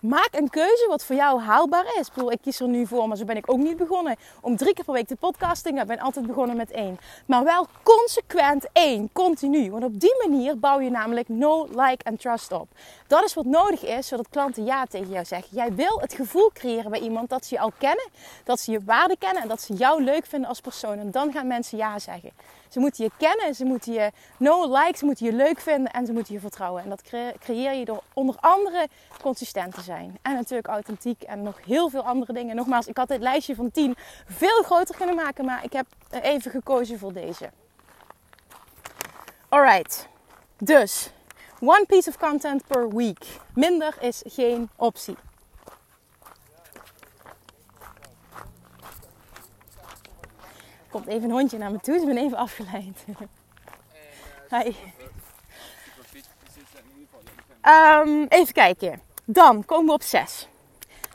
Maak een keuze wat voor jou haalbaar is. Ik bedoel, ik kies er nu voor, maar zo ben ik ook niet begonnen. Om drie keer per week te podcasting. Ik ben altijd begonnen met één. Maar wel consequent één, continu. Want op die manier bouw je namelijk no, like en trust op. Dat is wat nodig is, zodat klanten ja tegen jou zeggen. Jij wil het gevoel creëren bij iemand dat ze je al kennen. Dat ze je waarde kennen en dat ze jou leuk vinden als persoon. En dan gaan mensen ja zeggen. Ze moeten je kennen, ze moeten je no like, ze moeten je leuk vinden en ze moeten je vertrouwen. En dat creëer je door onder andere consistent te zijn. En natuurlijk authentiek en nog heel veel andere dingen. Nogmaals, ik had dit lijstje van 10 veel groter kunnen maken, maar ik heb even gekozen voor deze. Alright, dus One piece of content per week. Minder is geen optie. Komt even een hondje naar me toe, dus ik ben even afgeleid. Hi. Um, even kijken. Dan komen we op 6.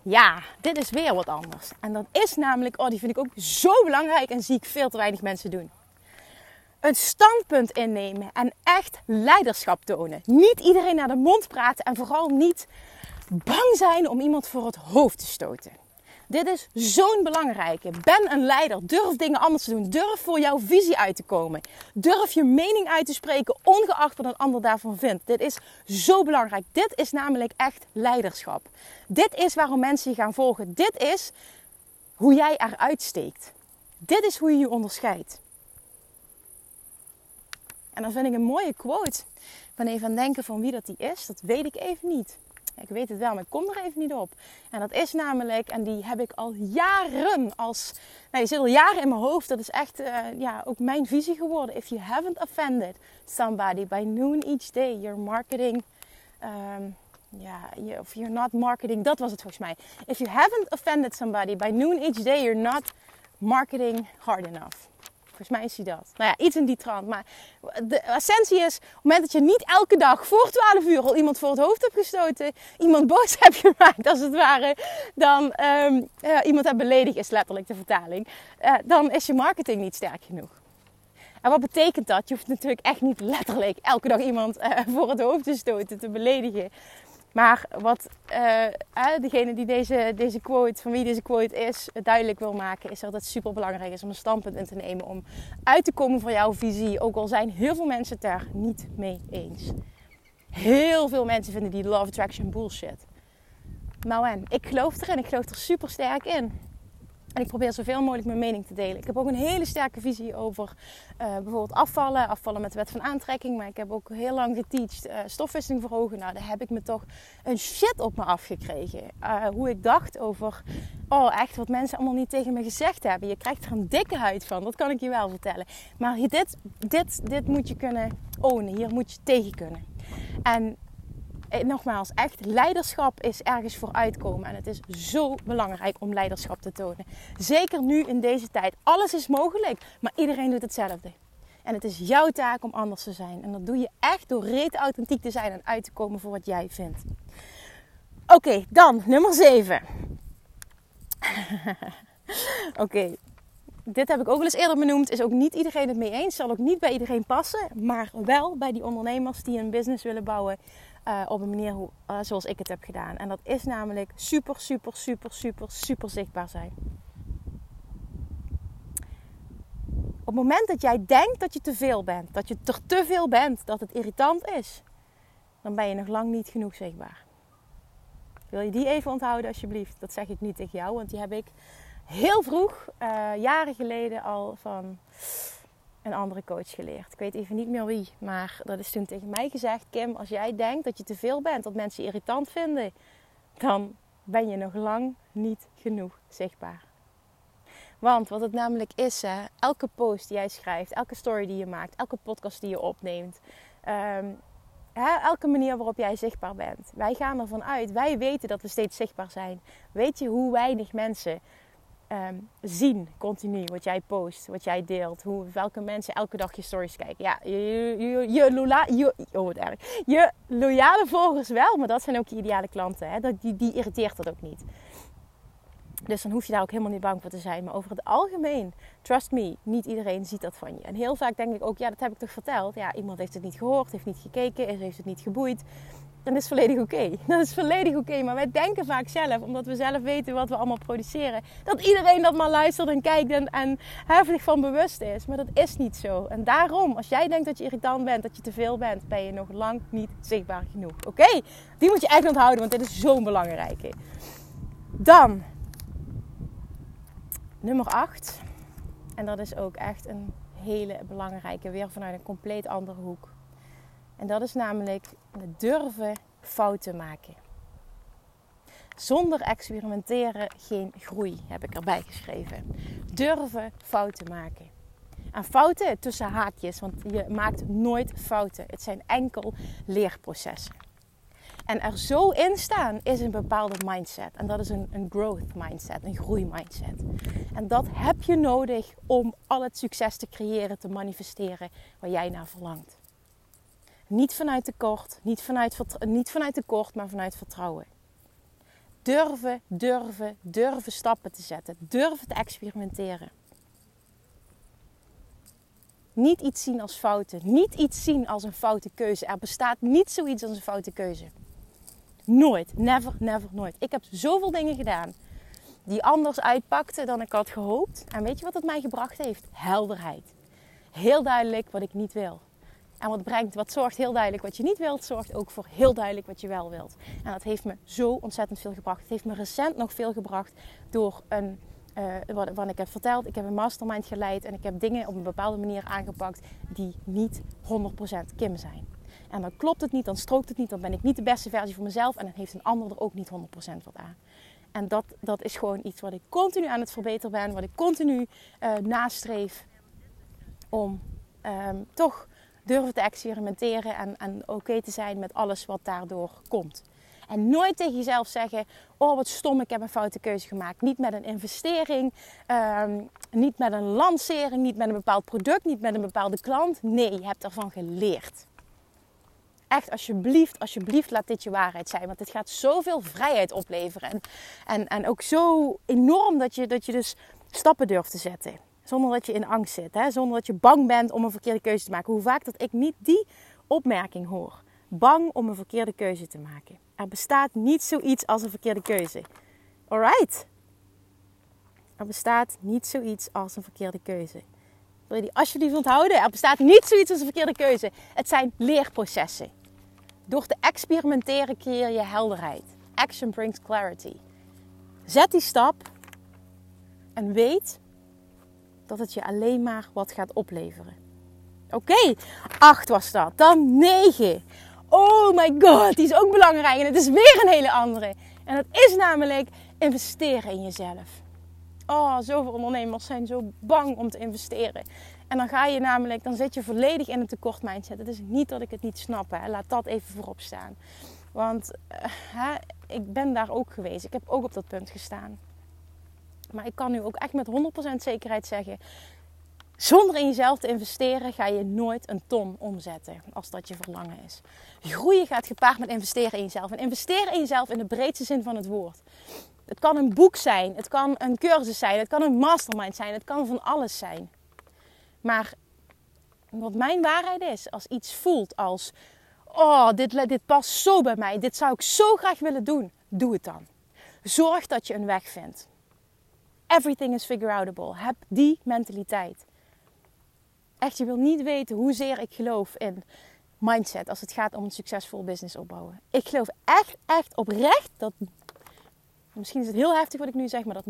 Ja, dit is weer wat anders. En dat is namelijk, oh, die vind ik ook zo belangrijk en zie ik veel te weinig mensen doen. Een standpunt innemen en echt leiderschap tonen. Niet iedereen naar de mond praten en vooral niet bang zijn om iemand voor het hoofd te stoten. Dit is zo'n belangrijke. Ben een leider. Durf dingen anders te doen. Durf voor jouw visie uit te komen. Durf je mening uit te spreken, ongeacht wat een ander daarvan vindt. Dit is zo belangrijk. Dit is namelijk echt leiderschap. Dit is waarom mensen je gaan volgen. Dit is hoe jij eruit steekt. Dit is hoe je je onderscheidt. En dan vind ik een mooie quote. Ik ben even aan het denken van wie dat die is. Dat weet ik even niet. Ik weet het wel, maar ik kom er even niet op. En dat is namelijk, en die heb ik al jaren als... Nou, die zit al jaren in mijn hoofd. Dat is echt uh, ja, ook mijn visie geworden. If you haven't offended somebody by noon each day, your marketing... Um, ja, of you're not marketing, dat was het volgens mij. If you haven't offended somebody by noon each day, you're not marketing hard enough. Volgens mij is hij dat. Nou ja, iets in die trant. Maar de essentie is, op het moment dat je niet elke dag voor 12 uur al iemand voor het hoofd hebt gestoten, iemand boos hebt gemaakt als het ware, dan um, uh, iemand hebt beledigd is letterlijk de vertaling, uh, dan is je marketing niet sterk genoeg. En wat betekent dat? Je hoeft natuurlijk echt niet letterlijk elke dag iemand uh, voor het hoofd te stoten, te beledigen. Maar wat uh, degene die deze, deze quote, van wie deze quote is, duidelijk wil maken, is dat het super belangrijk is om een standpunt in te nemen. Om uit te komen voor jouw visie. Ook al zijn heel veel mensen het daar niet mee eens. Heel veel mensen vinden die love attraction bullshit. Nou en, ik geloof erin. Ik geloof er super sterk in. En ik probeer zoveel mogelijk mijn mening te delen. Ik heb ook een hele sterke visie over uh, bijvoorbeeld afvallen. Afvallen met de wet van aantrekking. Maar ik heb ook heel lang geteacht uh, stofwisseling verhogen. Nou, daar heb ik me toch een shit op me afgekregen. Uh, hoe ik dacht over, oh echt, wat mensen allemaal niet tegen me gezegd hebben. Je krijgt er een dikke huid van, dat kan ik je wel vertellen. Maar dit, dit, dit moet je kunnen ownen. Hier moet je tegen kunnen. En eh, nogmaals, echt leiderschap is ergens voor uitkomen. En het is zo belangrijk om leiderschap te tonen. Zeker nu in deze tijd. Alles is mogelijk, maar iedereen doet hetzelfde. En het is jouw taak om anders te zijn. En dat doe je echt door reet authentiek te zijn en uit te komen voor wat jij vindt. Oké, dan nummer 7. Oké, dit heb ik ook wel eens eerder benoemd. Is ook niet iedereen het mee eens. Zal ook niet bij iedereen passen. Maar wel bij die ondernemers die een business willen bouwen uh, op een manier hoe, uh, zoals ik het heb gedaan. En dat is namelijk super, super, super, super, super zichtbaar zijn. Op het moment dat jij denkt dat je te veel bent, dat je er te veel bent, dat het irritant is, dan ben je nog lang niet genoeg zichtbaar. Wil je die even onthouden alsjeblieft? Dat zeg ik niet tegen jou, want die heb ik heel vroeg, uh, jaren geleden al van een andere coach geleerd. Ik weet even niet meer wie, maar dat is toen tegen mij gezegd: Kim, als jij denkt dat je te veel bent, dat mensen irritant vinden, dan ben je nog lang niet genoeg zichtbaar. Want wat het namelijk is, hè, elke post die jij schrijft, elke story die je maakt, elke podcast die je opneemt, um, hè, elke manier waarop jij zichtbaar bent. Wij gaan ervan uit, wij weten dat we steeds zichtbaar zijn. Weet je hoe weinig mensen um, zien continu wat jij post, wat jij deelt, hoe, welke mensen elke dag je stories kijken. Ja, je, je, je, je, oh, wat erg. je loyale volgers wel, maar dat zijn ook je ideale klanten. Hè? Dat, die, die irriteert dat ook niet. Dus dan hoef je daar ook helemaal niet bang voor te zijn. Maar over het algemeen, trust me, niet iedereen ziet dat van je. En heel vaak denk ik ook, ja, dat heb ik toch verteld. Ja, iemand heeft het niet gehoord, heeft niet gekeken, heeft het niet geboeid dan is volledig oké. Dat is volledig oké. Maar wij denken vaak zelf, omdat we zelf weten wat we allemaal produceren, dat iedereen dat maar luistert en kijkt en, en heftig van bewust is. Maar dat is niet zo. En daarom, als jij denkt dat je irritant bent, dat je te veel bent, ben je nog lang niet zichtbaar genoeg. Oké? Die moet je echt onthouden, want dit is zo'n belangrijke. Dan, nummer 8. En dat is ook echt een hele belangrijke, weer vanuit een compleet andere hoek. En dat is namelijk durven fouten maken. Zonder experimenteren geen groei, heb ik erbij geschreven. Durven fouten maken. En fouten tussen haakjes, want je maakt nooit fouten. Het zijn enkel leerprocessen. En er zo in staan is een bepaalde mindset. En dat is een, een growth mindset, een groeimindset. En dat heb je nodig om al het succes te creëren, te manifesteren waar jij naar verlangt. Niet vanuit tekort, niet vanuit, niet vanuit tekort, maar vanuit vertrouwen. Durven, durven, durven stappen te zetten. Durven te experimenteren. Niet iets zien als fouten. Niet iets zien als een foute keuze. Er bestaat niet zoiets als een foute keuze. Nooit. Never, never, nooit. Ik heb zoveel dingen gedaan die anders uitpakten dan ik had gehoopt. En weet je wat het mij gebracht heeft? Helderheid. Heel duidelijk wat ik niet wil. En wat brengt, wat zorgt heel duidelijk wat je niet wilt, zorgt ook voor heel duidelijk wat je wel wilt. En dat heeft me zo ontzettend veel gebracht. Het heeft me recent nog veel gebracht door een, uh, wat, ik heb verteld. Ik heb een mastermind geleid en ik heb dingen op een bepaalde manier aangepakt die niet 100% Kim zijn. En dan klopt het niet, dan strookt het niet, dan ben ik niet de beste versie van mezelf en dan heeft een ander er ook niet 100% wat aan. En dat, dat is gewoon iets wat ik continu aan het verbeteren ben, wat ik continu uh, nastreef om um, toch durven te experimenteren en, en oké te zijn met alles wat daardoor komt. En nooit tegen jezelf zeggen: Oh, wat stom, ik heb een foute keuze gemaakt. Niet met een investering, ehm, niet met een lancering, niet met een bepaald product, niet met een bepaalde klant. Nee, je hebt ervan geleerd. Echt, alsjeblieft, alsjeblieft, laat dit je waarheid zijn. Want dit gaat zoveel vrijheid opleveren. En, en, en ook zo enorm dat je, dat je dus stappen durft te zetten. Zonder dat je in angst zit. Hè? Zonder dat je bang bent om een verkeerde keuze te maken. Hoe vaak dat ik niet die opmerking hoor. Bang om een verkeerde keuze te maken. Er bestaat niet zoiets als een verkeerde keuze. Alright? Er bestaat niet zoiets als een verkeerde keuze. Wil je die alsjeblieft onthouden? Er bestaat niet zoiets als een verkeerde keuze. Het zijn leerprocessen. Door te experimenteren creëer je helderheid. Action brings clarity. Zet die stap en weet dat het je alleen maar wat gaat opleveren. Oké, okay, 8 was dat. Dan 9. Oh my god, die is ook belangrijk. En het is weer een hele andere. En dat is namelijk investeren in jezelf. Oh, zoveel ondernemers zijn zo bang om te investeren. En dan ga je namelijk, dan zit je volledig in een tekort mindset. Het is niet dat ik het niet snap. Hè. Laat dat even voorop staan. Want hè, ik ben daar ook geweest. Ik heb ook op dat punt gestaan. Maar ik kan nu ook echt met 100% zekerheid zeggen: zonder in jezelf te investeren ga je nooit een ton omzetten als dat je verlangen is. Groeien gaat gepaard met investeren in jezelf. En investeren in jezelf in de breedste zin van het woord. Het kan een boek zijn, het kan een cursus zijn, het kan een mastermind zijn, het kan van alles zijn. Maar wat mijn waarheid is, als iets voelt als: oh, dit, dit past zo bij mij, dit zou ik zo graag willen doen, doe het dan. Zorg dat je een weg vindt. Everything is figure outable. Heb die mentaliteit. Echt, je wil niet weten hoezeer ik geloof in mindset als het gaat om een succesvol business opbouwen. Ik geloof echt, echt oprecht dat. Misschien is het heel heftig wat ik nu zeg, maar dat 99%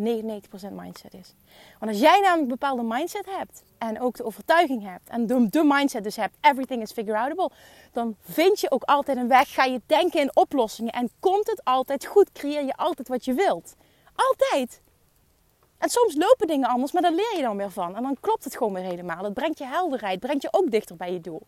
mindset is. Want als jij namelijk een bepaalde mindset hebt en ook de overtuiging hebt en de, de mindset dus hebt, everything is figure outable, dan vind je ook altijd een weg, ga je denken in oplossingen en komt het altijd goed, creëer je altijd wat je wilt. Altijd. En soms lopen dingen anders, maar daar leer je dan weer van. En dan klopt het gewoon weer helemaal. Het brengt je helderheid, brengt je ook dichter bij je doel.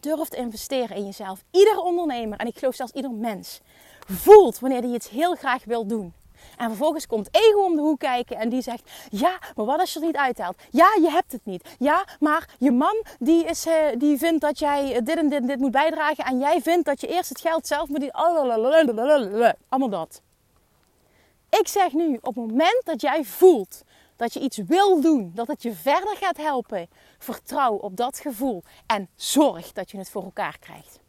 Durf te investeren in jezelf. Iedere ondernemer, en ik geloof zelfs ieder mens, voelt wanneer hij iets heel graag wil doen. En vervolgens komt ego om de hoek kijken en die zegt: Ja, maar wat als je het niet uithaalt? Ja, je hebt het niet. Ja, maar je man die, is, uh, die vindt dat jij dit en dit en dit moet bijdragen. En jij vindt dat je eerst het geld zelf moet. Allemaal dat. Ik zeg nu, op het moment dat jij voelt dat je iets wil doen, dat het je verder gaat helpen, vertrouw op dat gevoel en zorg dat je het voor elkaar krijgt.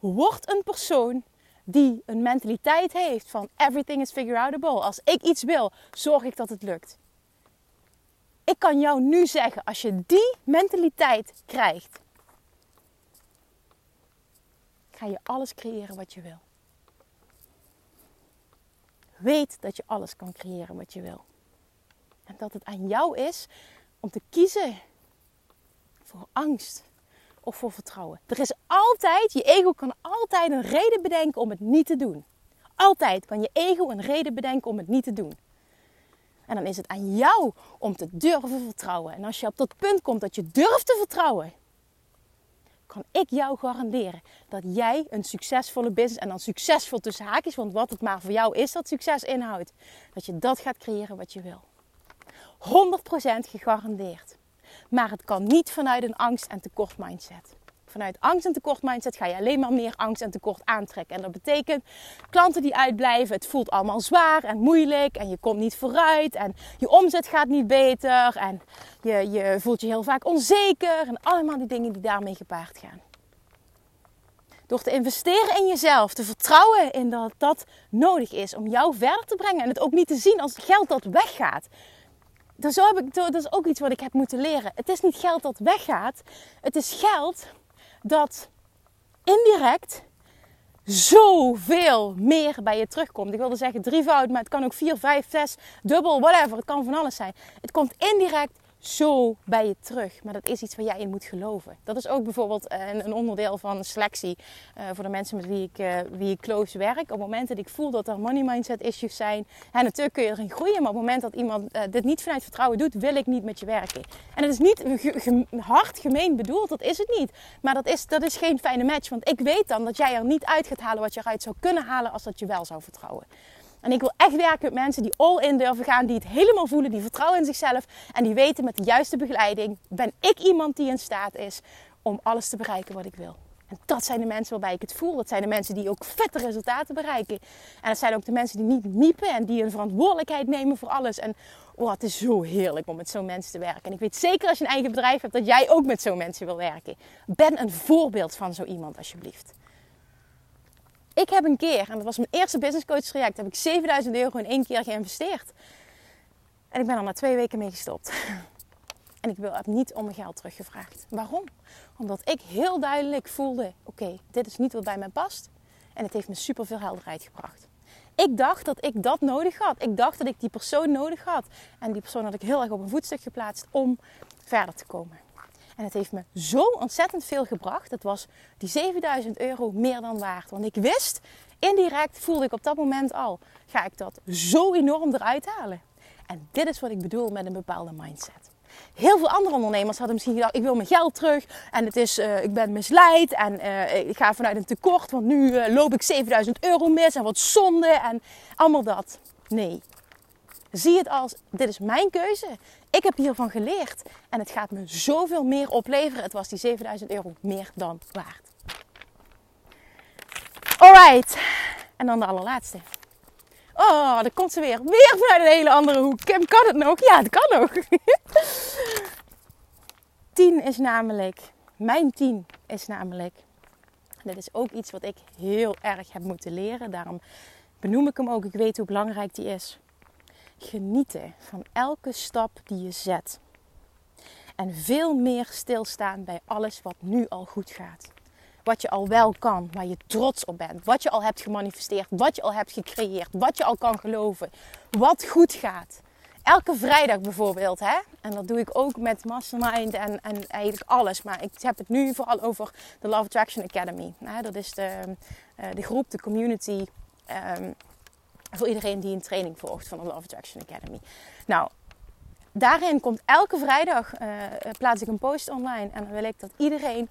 Word een persoon die een mentaliteit heeft van everything is figure outable. Als ik iets wil, zorg ik dat het lukt. Ik kan jou nu zeggen, als je die mentaliteit krijgt, ga je alles creëren wat je wil. Weet dat je alles kan creëren wat je wil. En dat het aan jou is om te kiezen voor angst of voor vertrouwen. Er is altijd, je ego kan altijd een reden bedenken om het niet te doen. Altijd kan je ego een reden bedenken om het niet te doen. En dan is het aan jou om te durven vertrouwen. En als je op dat punt komt dat je durft te vertrouwen, kan ik jou garanderen dat jij een succesvolle business, en dan succesvol tussen haakjes, want wat het maar voor jou is dat succes inhoudt, dat je dat gaat creëren wat je wil. 100% gegarandeerd. Maar het kan niet vanuit een angst- en tekort mindset. Vanuit angst en tekort mindset ga je alleen maar meer angst en tekort aantrekken. En dat betekent klanten die uitblijven, het voelt allemaal zwaar en moeilijk en je komt niet vooruit en je omzet gaat niet beter en je, je voelt je heel vaak onzeker en allemaal die dingen die daarmee gepaard gaan. Door te investeren in jezelf, te vertrouwen in dat dat nodig is om jou verder te brengen en het ook niet te zien als geld dat weggaat. Dat is, ook, dat is ook iets wat ik heb moeten leren. Het is niet geld dat weggaat. Het is geld dat indirect zoveel meer bij je terugkomt. Ik wilde zeggen drievoud, maar het kan ook vier, vijf, zes, dubbel, whatever. Het kan van alles zijn. Het komt indirect zo bij je terug. Maar dat is iets waar jij in moet geloven. Dat is ook bijvoorbeeld eh, een, onderdeel van selectie uh, voor de mensen met wie ik, uh, wie ik close werk. Op het moment dat ik voel dat er money mindset issues zijn. En natuurlijk kun je erin groeien. Maar op het moment dat iemand dit niet vanuit vertrouwen doet, wil ik niet met je werken. En het is niet hard gemeen bedoeld. Dat is het niet. Maar dat is, dat is geen fijne match. Want ik weet dan dat jij er niet uit gaat halen wat je eruit zou kunnen halen als dat je wel zou vertrouwen. En ik wil echt werken met mensen die all in durven gaan, die het helemaal voelen, die vertrouwen in zichzelf en die weten met de juiste begeleiding ben ik iemand die in staat is om alles te bereiken wat ik wil. En dat zijn de mensen waarbij ik het voel. Dat zijn de mensen die ook vette resultaten bereiken. En dat zijn ook de mensen die niet miepen en die een verantwoordelijkheid nemen voor alles. En oh, het is zo heerlijk om met zo'n mensen te werken. En ik weet zeker als je een eigen bedrijf hebt dat jij ook met zo'n mensen wil werken. Ben een voorbeeld van zo iemand alsjeblieft. Ik heb een keer, en dat was mijn eerste business coach traject, heb ik 7000 euro in één keer geïnvesteerd. En ik ben er na twee weken mee gestopt. En ik heb niet om mijn geld teruggevraagd. Waarom? Omdat ik heel duidelijk voelde: oké, dit is niet wat bij mij past. En het heeft me super veel helderheid gebracht. Ik dacht dat ik dat nodig had. Ik dacht dat ik die persoon nodig had. En die persoon had ik heel erg op een voetstuk geplaatst om verder te komen. En het heeft me zo ontzettend veel gebracht. Het was die 7000 euro meer dan waard. Want ik wist, indirect voelde ik op dat moment al, ga ik dat zo enorm eruit halen. En dit is wat ik bedoel met een bepaalde mindset. Heel veel andere ondernemers hadden misschien gedacht: ik wil mijn geld terug en het is, uh, ik ben misleid en uh, ik ga vanuit een tekort, want nu uh, loop ik 7000 euro mis en wat zonde en allemaal dat. Nee, Zie het als, dit is mijn keuze. Ik heb hiervan geleerd. En het gaat me zoveel meer opleveren. Het was die 7000 euro meer dan waard. Alright. En dan de allerlaatste. Oh, daar komt ze weer. Weer vanuit een hele andere hoek. Kim, kan het nog? Ja, het kan nog. 10 is namelijk, mijn 10 is namelijk, dit is ook iets wat ik heel erg heb moeten leren. Daarom benoem ik hem ook. Ik weet hoe belangrijk die is genieten van elke stap die je zet. En veel meer stilstaan bij alles wat nu al goed gaat. Wat je al wel kan, waar je trots op bent. Wat je al hebt gemanifesteerd, wat je al hebt gecreëerd, wat je al kan geloven. Wat goed gaat. Elke vrijdag bijvoorbeeld, hè? en dat doe ik ook met Mastermind en, en eigenlijk alles. Maar ik heb het nu vooral over de Love Attraction Academy. Dat is de, eh, de groep, de community ehm, voor iedereen die een training volgt van de Love Attraction Academy. Nou, daarin komt elke vrijdag uh, plaats ik een post online. En dan wil ik dat iedereen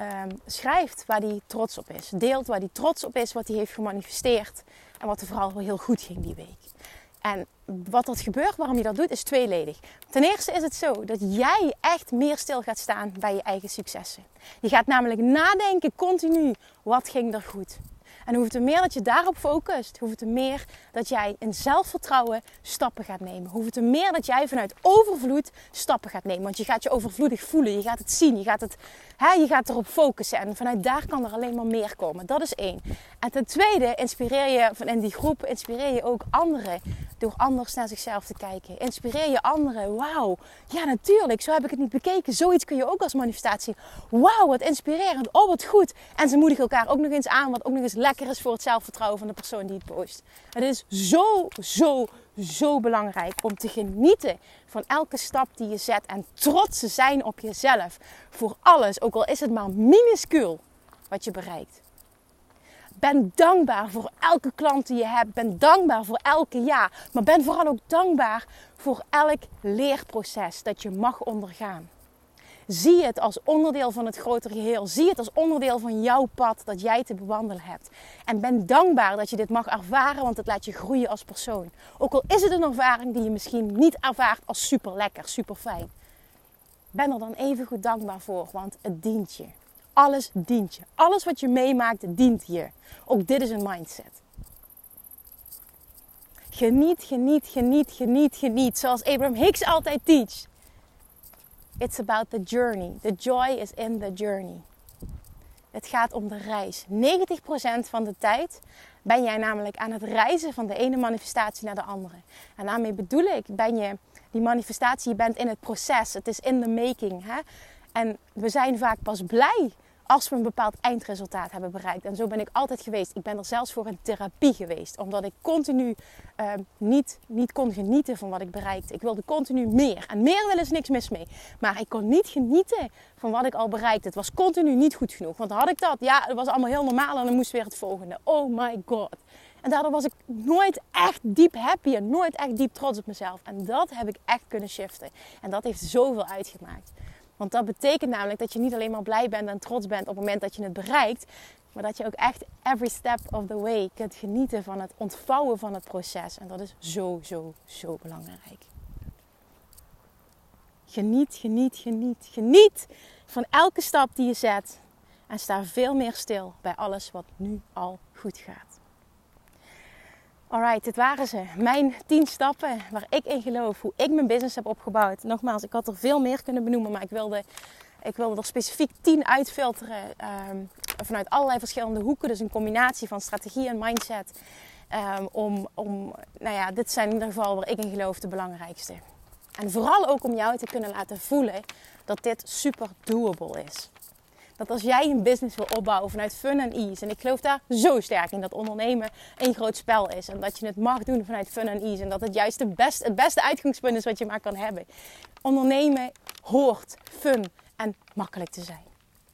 um, schrijft waar hij trots op is. Deelt waar hij trots op is, wat hij heeft gemanifesteerd. En wat er vooral heel goed ging die week. En wat dat gebeurt, waarom je dat doet, is tweeledig. Ten eerste is het zo dat jij echt meer stil gaat staan bij je eigen successen. Je gaat namelijk nadenken continu, wat ging er goed? En hoe te meer dat je daarop focust, hoe te meer dat jij in zelfvertrouwen stappen gaat nemen. Hoe te meer dat jij vanuit overvloed stappen gaat nemen. Want je gaat je overvloedig voelen, je gaat het zien, je gaat, het, hè, je gaat erop focussen. En vanuit daar kan er alleen maar meer komen. Dat is één. En ten tweede inspireer je, van in die groep inspireer je ook anderen door anders naar zichzelf te kijken. Inspireer je anderen. Wauw, ja natuurlijk, zo heb ik het niet bekeken. Zoiets kun je ook als manifestatie. Wauw, wat inspirerend. Oh, wat goed. En ze moedigen elkaar ook nog eens aan, wat ook nog eens lekker is voor het zelfvertrouwen van de persoon die het post. Het is zo, zo, zo belangrijk om te genieten van elke stap die je zet en trots te zijn op jezelf. Voor alles, ook al is het maar minuscuul wat je bereikt. Ben dankbaar voor elke klant die je hebt. Ben dankbaar voor elke ja. Maar ben vooral ook dankbaar voor elk leerproces dat je mag ondergaan. Zie het als onderdeel van het grotere geheel. Zie het als onderdeel van jouw pad dat jij te bewandelen hebt. En ben dankbaar dat je dit mag ervaren, want het laat je groeien als persoon. Ook al is het een ervaring die je misschien niet ervaart als super lekker, super fijn. Ben er dan even goed dankbaar voor, want het dient je. Alles dient je. Alles wat je meemaakt dient je. Ook dit is een mindset. Geniet, geniet, geniet, geniet, geniet. Zoals Abraham Hicks altijd teach. It's about the journey. The joy is in the journey. Het gaat om de reis. 90% van de tijd ben jij namelijk aan het reizen van de ene manifestatie naar de andere. En daarmee bedoel ik, ben je die manifestatie, je bent in het proces. Het is in the making. Hè? En we zijn vaak pas blij als we een bepaald eindresultaat hebben bereikt. En zo ben ik altijd geweest. Ik ben er zelfs voor een therapie geweest. Omdat ik continu uh, niet, niet kon genieten van wat ik bereikte. Ik wilde continu meer. En meer willen is niks mis mee. Maar ik kon niet genieten van wat ik al bereikte. Het was continu niet goed genoeg. Want had ik dat, ja, het was allemaal heel normaal. En dan moest weer het volgende. Oh my god. En daardoor was ik nooit echt diep happy en nooit echt diep trots op mezelf. En dat heb ik echt kunnen shiften. En dat heeft zoveel uitgemaakt. Want dat betekent namelijk dat je niet alleen maar blij bent en trots bent op het moment dat je het bereikt. Maar dat je ook echt every step of the way kunt genieten van het ontvouwen van het proces. En dat is zo, zo, zo belangrijk. Geniet, geniet, geniet, geniet van elke stap die je zet. En sta veel meer stil bij alles wat nu al goed gaat. Alright, dit waren ze. Mijn 10 stappen waar ik in geloof. Hoe ik mijn business heb opgebouwd. Nogmaals, ik had er veel meer kunnen benoemen. Maar ik wilde, ik wilde er specifiek 10 uitfilteren. Um, vanuit allerlei verschillende hoeken. Dus een combinatie van strategie en mindset. Um, om, om, nou ja, dit zijn in ieder geval waar ik in geloof de belangrijkste. En vooral ook om jou te kunnen laten voelen dat dit super doable is dat als jij een business wil opbouwen vanuit fun en ease, en ik geloof daar zo sterk in dat ondernemen een groot spel is en dat je het mag doen vanuit fun en ease en dat het juist het beste, het beste uitgangspunt is wat je maar kan hebben. Ondernemen hoort fun en makkelijk te zijn.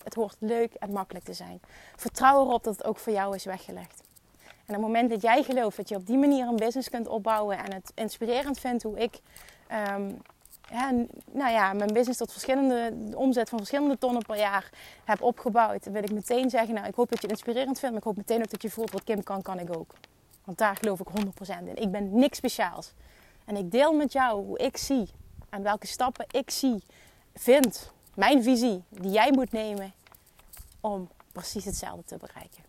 Het hoort leuk en makkelijk te zijn. Vertrouw erop dat het ook voor jou is weggelegd. En op het moment dat jij gelooft dat je op die manier een business kunt opbouwen en het inspirerend vindt hoe ik um, ja, nou ja, mijn business tot verschillende omzet van verschillende tonnen per jaar heb opgebouwd, wil ik meteen zeggen, nou ik hoop dat je het inspirerend vindt, maar ik hoop meteen ook dat je voelt wat Kim kan, kan ik ook. Want daar geloof ik 100% in. Ik ben niks speciaals. En ik deel met jou hoe ik zie en welke stappen ik zie, vind, mijn visie die jij moet nemen om precies hetzelfde te bereiken.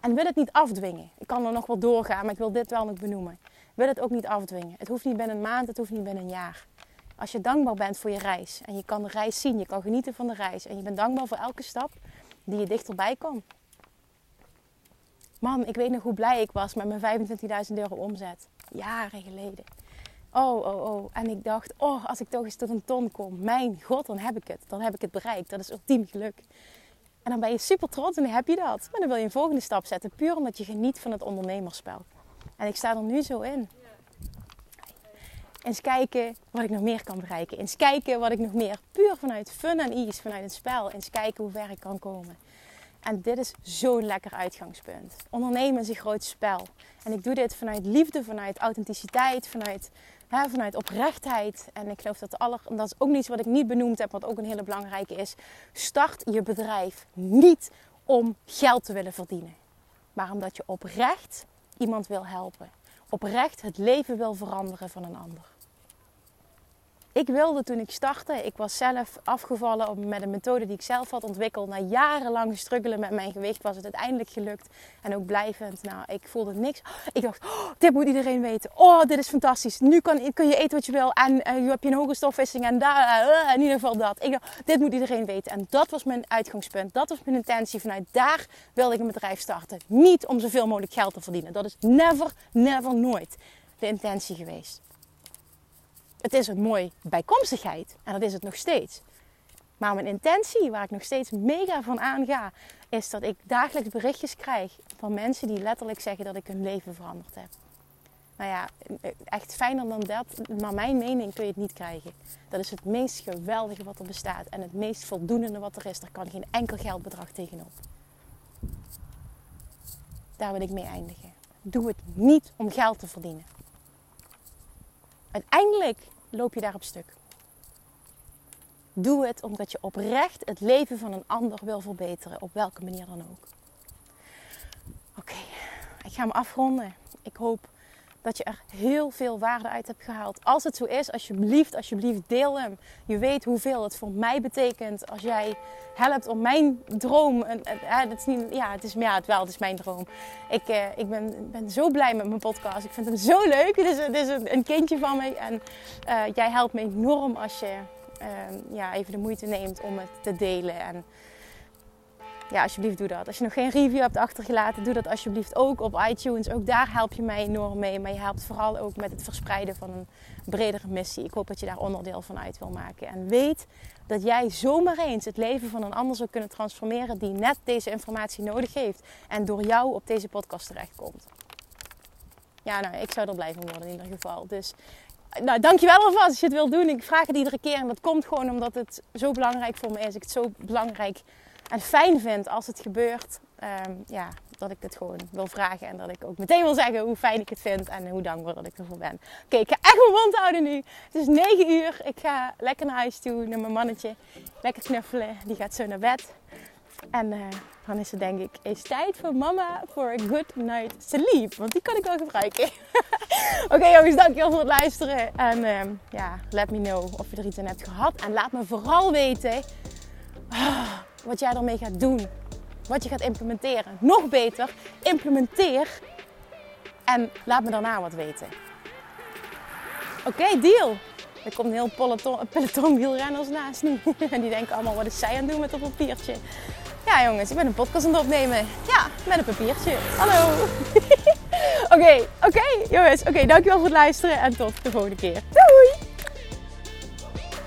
En wil het niet afdwingen. Ik kan er nog wel doorgaan, maar ik wil dit wel nog benoemen. Wil het ook niet afdwingen. Het hoeft niet binnen een maand, het hoeft niet binnen een jaar. Als je dankbaar bent voor je reis en je kan de reis zien, je kan genieten van de reis en je bent dankbaar voor elke stap die je dichterbij komt. Man, ik weet nog hoe blij ik was met mijn 25.000 euro omzet. Jaren geleden. Oh, oh, oh. En ik dacht, oh, als ik toch eens tot een ton kom. Mijn god, dan heb ik het. Dan heb ik het bereikt. Dat is ultiem geluk. En dan ben je super trots en dan heb je dat. Maar dan wil je een volgende stap zetten. Puur omdat je geniet van het ondernemerspel. En ik sta er nu zo in. Eens kijken wat ik nog meer kan bereiken. Eens kijken wat ik nog meer puur vanuit fun en ease, vanuit het spel. Eens kijken hoe ver ik kan komen. En dit is zo'n lekker uitgangspunt. Ondernemen is een groot spel. En ik doe dit vanuit liefde, vanuit authenticiteit, vanuit, hè, vanuit oprechtheid. En ik geloof dat en dat is ook iets wat ik niet benoemd heb, wat ook een hele belangrijke is. Start je bedrijf niet om geld te willen verdienen. Maar omdat je oprecht iemand wil helpen. Oprecht het leven wil veranderen van een ander. Ik wilde toen ik startte, ik was zelf afgevallen met een methode die ik zelf had ontwikkeld. Na jarenlang struggelen met mijn gewicht was het uiteindelijk gelukt. En ook blijvend. Nou, ik voelde niks. Ik dacht, oh, dit moet iedereen weten. Oh, dit is fantastisch. Nu kan, kun je eten wat je wil. En uh, je hebt je een hoge stofwisseling. En daar, uh, in ieder geval dat. Ik dacht, dit moet iedereen weten. En dat was mijn uitgangspunt. Dat was mijn intentie. Vanuit daar wilde ik een bedrijf starten. Niet om zoveel mogelijk geld te verdienen. Dat is never, never, nooit de intentie geweest. Het is een mooi bijkomstigheid en dat is het nog steeds. Maar mijn intentie, waar ik nog steeds mega van aanga, is dat ik dagelijks berichtjes krijg van mensen die letterlijk zeggen dat ik hun leven veranderd heb. Nou ja, echt fijner dan dat, maar mijn mening kun je het niet krijgen. Dat is het meest geweldige wat er bestaat en het meest voldoende wat er is. Er kan geen enkel geldbedrag tegenop. daar wil ik mee eindigen. Doe het niet om geld te verdienen. Uiteindelijk loop je daar op stuk. Doe het omdat je oprecht het leven van een ander wil verbeteren, op welke manier dan ook. Oké, ik ga hem afronden. Ik hoop dat je er heel veel waarde uit hebt gehaald. Als het zo is, alsjeblieft, alsjeblieft deel hem. Je weet hoeveel het voor mij betekent als jij helpt om mijn droom. En, het is niet, ja, het is, ja, het wel, het is mijn droom. Ik, eh, ik ben, ben zo blij met mijn podcast. Ik vind hem zo leuk. Het is, het is een, een kindje van me. En uh, jij helpt me enorm als je uh, ja, even de moeite neemt om het te delen. En ja, alsjeblieft doe dat. Als je nog geen review hebt achtergelaten, doe dat alsjeblieft ook op iTunes. Ook daar help je mij enorm mee. Maar je helpt vooral ook met het verspreiden van een bredere missie. Ik hoop dat je daar onderdeel van uit wil maken. En weet dat jij zomaar eens het leven van een ander zou kunnen transformeren die net deze informatie nodig heeft. En door jou op deze podcast terechtkomt. Ja, nou, ik zou er blij van worden in ieder geval. Dus nou, dankjewel alvast als je het wilt doen. Ik vraag het iedere keer en dat komt gewoon omdat het zo belangrijk voor me is. Ik het zo belangrijk en fijn vind als het gebeurt. Ehm, ja, dat ik het gewoon wil vragen. En dat ik ook meteen wil zeggen hoe fijn ik het vind en hoe dankbaar dat ik ervoor ben. Oké, ik ga echt mijn mond houden nu. Het is 9 uur. Ik ga lekker naar huis toe, naar mijn mannetje. Lekker knuffelen. Die gaat zo naar bed. En uh, dan is het denk ik, is tijd voor mama voor a good night sleep. Want die kan ik wel gebruiken. Oké jongens, dankjewel voor het luisteren. En uh, ja, let me know of je er iets aan hebt gehad. En laat me vooral weten wat jij ermee gaat doen. Wat je gaat implementeren. Nog beter, implementeer. En laat me daarna wat weten. Oké, deal. Er komt een heel peloton, peloton wielrenners naast nu. En die denken allemaal, wat is zij aan het doen met dat papiertje? Ja jongens, ik ben een podcast aan het opnemen. Ja, met een papiertje. Hallo. Oké, oké jongens. Oké, dankjewel voor het luisteren en tot de volgende keer. Doei!